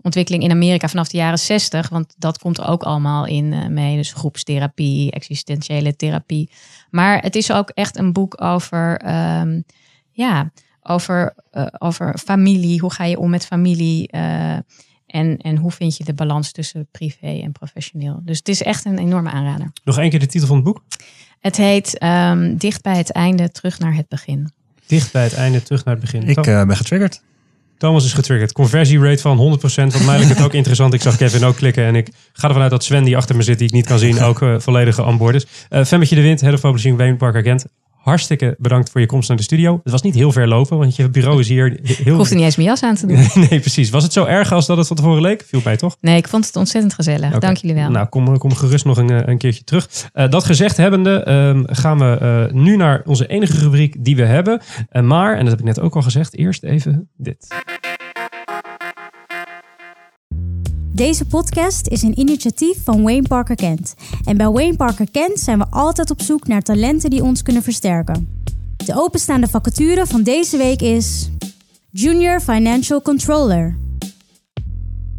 ontwikkeling in Amerika vanaf de jaren 60. Want dat komt er ook allemaal in eh, mee. Dus groepstherapie, existentiële therapie. Maar het is ook echt een boek over, ehm, ja, over, eh, over familie. Hoe ga je om met familie? en, en hoe vind je de balans tussen privé en professioneel? Dus het is echt een enorme aanrader. Nog één keer de titel van het boek. Het heet ehm, Dicht bij het einde, terug naar het begin. Dicht bij het einde, terug naar het begin. Ik eh, ben getriggerd. Thomas is getriggerd. Conversierate van 100%. Wat mij lijkt het ook interessant. Ik zag Kevin ook klikken. En ik ga ervan uit dat Sven, die achter me zit, die ik niet kan zien, ook eh, volledig aan boord is. Uh, Femmetje de Wind, Head of Publishing, Wayne Parker Gent. Hartstikke bedankt voor je komst naar de studio. Het was niet heel ver lopen, want je bureau is hier Ik heel... hoefde niet eens mijn jas aan te doen. Nee, precies. Was het zo erg als dat het van tevoren leek? Viel mij toch? Nee, ik vond het ontzettend gezellig. Dank jullie wel. Nou, kom, kom gerust nog een, eh, een keertje terug. Eh, dat gezegd hebbende, ehm, gaan we eh, nu naar onze enige rubriek die we hebben. Eh, maar, en dat heb ik net ook al gezegd, eerst even dit. Deze podcast is een initiatief van Wayne Parker Kent. En bij Wayne Parker Kent zijn we altijd op zoek naar talenten die ons kunnen versterken. De openstaande vacature van deze week is Junior Financial Controller.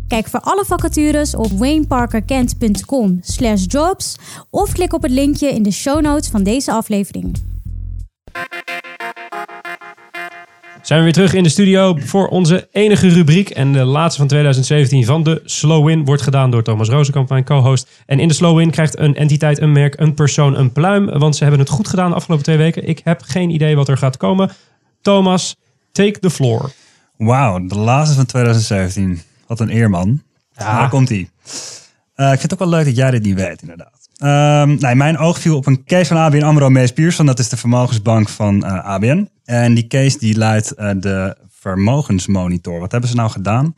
Kijk voor alle vacatures op wayneparkerkent.com jobs of klik op het linkje in de show notes van deze aflevering. Zijn we weer terug in de studio voor onze enige rubriek. En de laatste van 2017 van de Slow Win wordt gedaan door Thomas Rozenkamp, mijn co-host. En in de Slow Win krijgt een entiteit, een merk, een persoon een pluim. Want ze hebben het goed gedaan de afgelopen twee weken. Ik heb geen idee wat er gaat komen. Thomas, take the floor. Wauw, de laatste van 2017. Wat een eerman. Ja. Daar komt hij. ik vind het ook wel leuk dat jij dit niet weet, inderdaad. Um, nee, mijn oog viel op een case van ABN AMRO Mees Pierson. Dat is de vermogensbank van uh, ABN. En die case die leidt uh, de vermogensmonitor. Wat hebben ze nou gedaan?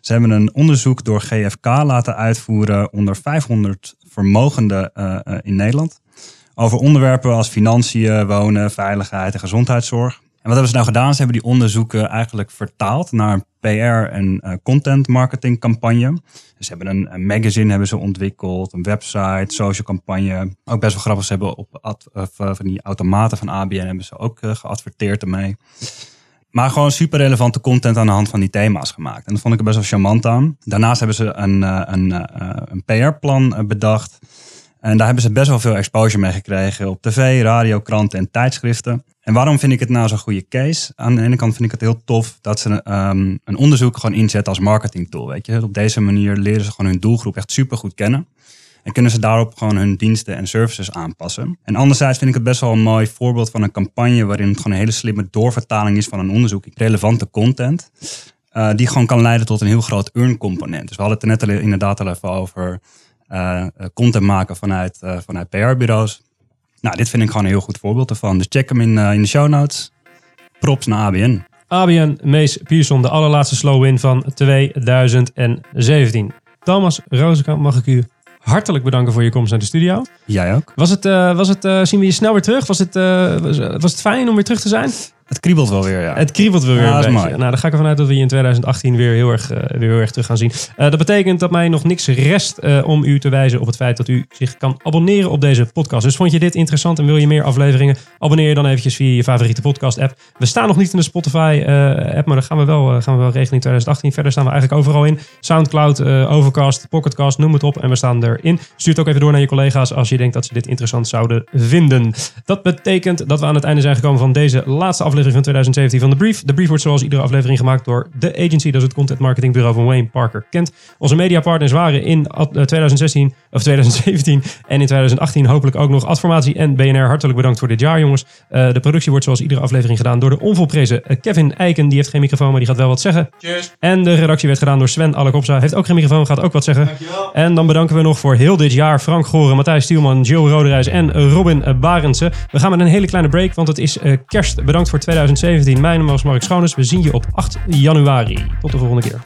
Ze hebben een onderzoek door GFK laten uitvoeren onder 500 vermogenden uh, in Nederland. Over onderwerpen als financiën, wonen, veiligheid en gezondheidszorg. En wat hebben ze nou gedaan? Ze hebben die onderzoeken eigenlijk vertaald naar een PR- en uh, content marketing campagne. Dus ze hebben een, een, magazine hebben ze ontwikkeld, een website, social campagne. Ook best wel grappig, ze hebben op of, van die automaten van ABN hebben ze ook uh, geadverteerd ermee. Maar gewoon super relevante content aan de hand van die thema's gemaakt. En dat vond ik er best wel charmant aan. Daarnaast hebben ze een, een, een PR-plan bedacht. En daar hebben ze best wel veel exposure mee gekregen op tv, radio, kranten en tijdschriften. En waarom vind ik het nou zo'n goede case? Aan de ene kant vind ik het heel tof dat ze um, een onderzoek gewoon inzetten als marketing tool. Weet je? Op deze manier leren ze gewoon hun doelgroep echt super goed kennen. En kunnen ze daarop gewoon hun diensten en services aanpassen. En anderzijds vind ik het best wel een mooi voorbeeld van een campagne waarin het gewoon een hele slimme doorvertaling is van een onderzoek. Relevante content. Uh, die gewoon kan leiden tot een heel groot earn component. Dus we hadden het er net al, inderdaad al even over content maken vanuit, uh, vanuit PR-bureaus. Nou, dit vind ik gewoon een heel goed voorbeeld ervan. Dus check hem in, in de show notes. Props naar ABN. ABN Mees Pierson, de allerlaatste slow win van 2017. Thomas Rozenkamp, mag ik u hartelijk bedanken voor je komst naar de studio. Jij ook. Was het, uh, was het uh, zien we je snel weer terug? Was het, uh, was, was, het fijn om weer terug te zijn? Het kriebelt wel weer, ja. Het kriebelt wel weer Ja, een dat is beetje. mooi. Nou, dan ga ik ervan uit dat we je in 2018 weer heel erg, eh, weer heel erg terug gaan zien. Eh, dat betekent dat mij nog niks rest eh, om u te wijzen op het feit dat u zich kan abonneren op deze podcast. Dus vond je dit interessant en wil je meer afleveringen? Abonneer je dan eventjes via je favoriete podcast app. We staan nog niet in de Spotify eh, app, maar dat gaan we, wel, gaan we wel regelen in 2018. Verder staan we eigenlijk overal in. Soundcloud, eh, Overcast, Pocketcast, noem het op. En we staan erin. Stuur het ook even door naar je collega's als je denkt dat ze dit interessant zouden vinden. Dat betekent dat we aan het einde zijn gekomen van deze laatste aflevering van 2017 van de Brief. De Brief wordt zoals iedere aflevering gemaakt door de agency. Dat is het content marketing bureau van Wayne Parker Kent. Onze mediapartners waren in ad- eh, 2016 of 2017 en in 2018 hopelijk ook nog Adformatie en BNR. Hartelijk bedankt voor dit jaar, jongens. Eh, de productie wordt zoals iedere aflevering gedaan door de onvolprezen eh, Kevin Eiken. Die heeft geen microfoon, maar die gaat wel wat zeggen. En de redactie werd gedaan door Sven Alekopsa. Heeft ook geen microfoon, gaat ook wat zeggen. En dan bedanken we nog voor heel dit jaar Frank Goren, Matthijs Stielman, Jill Roderijs en Robin Barendse. We gaan met een hele kleine break, want het is kerst. Bedankt voor 2017. Mijn naam was Mark Schoones. We zien je op 8 januari. Tot de volgende keer.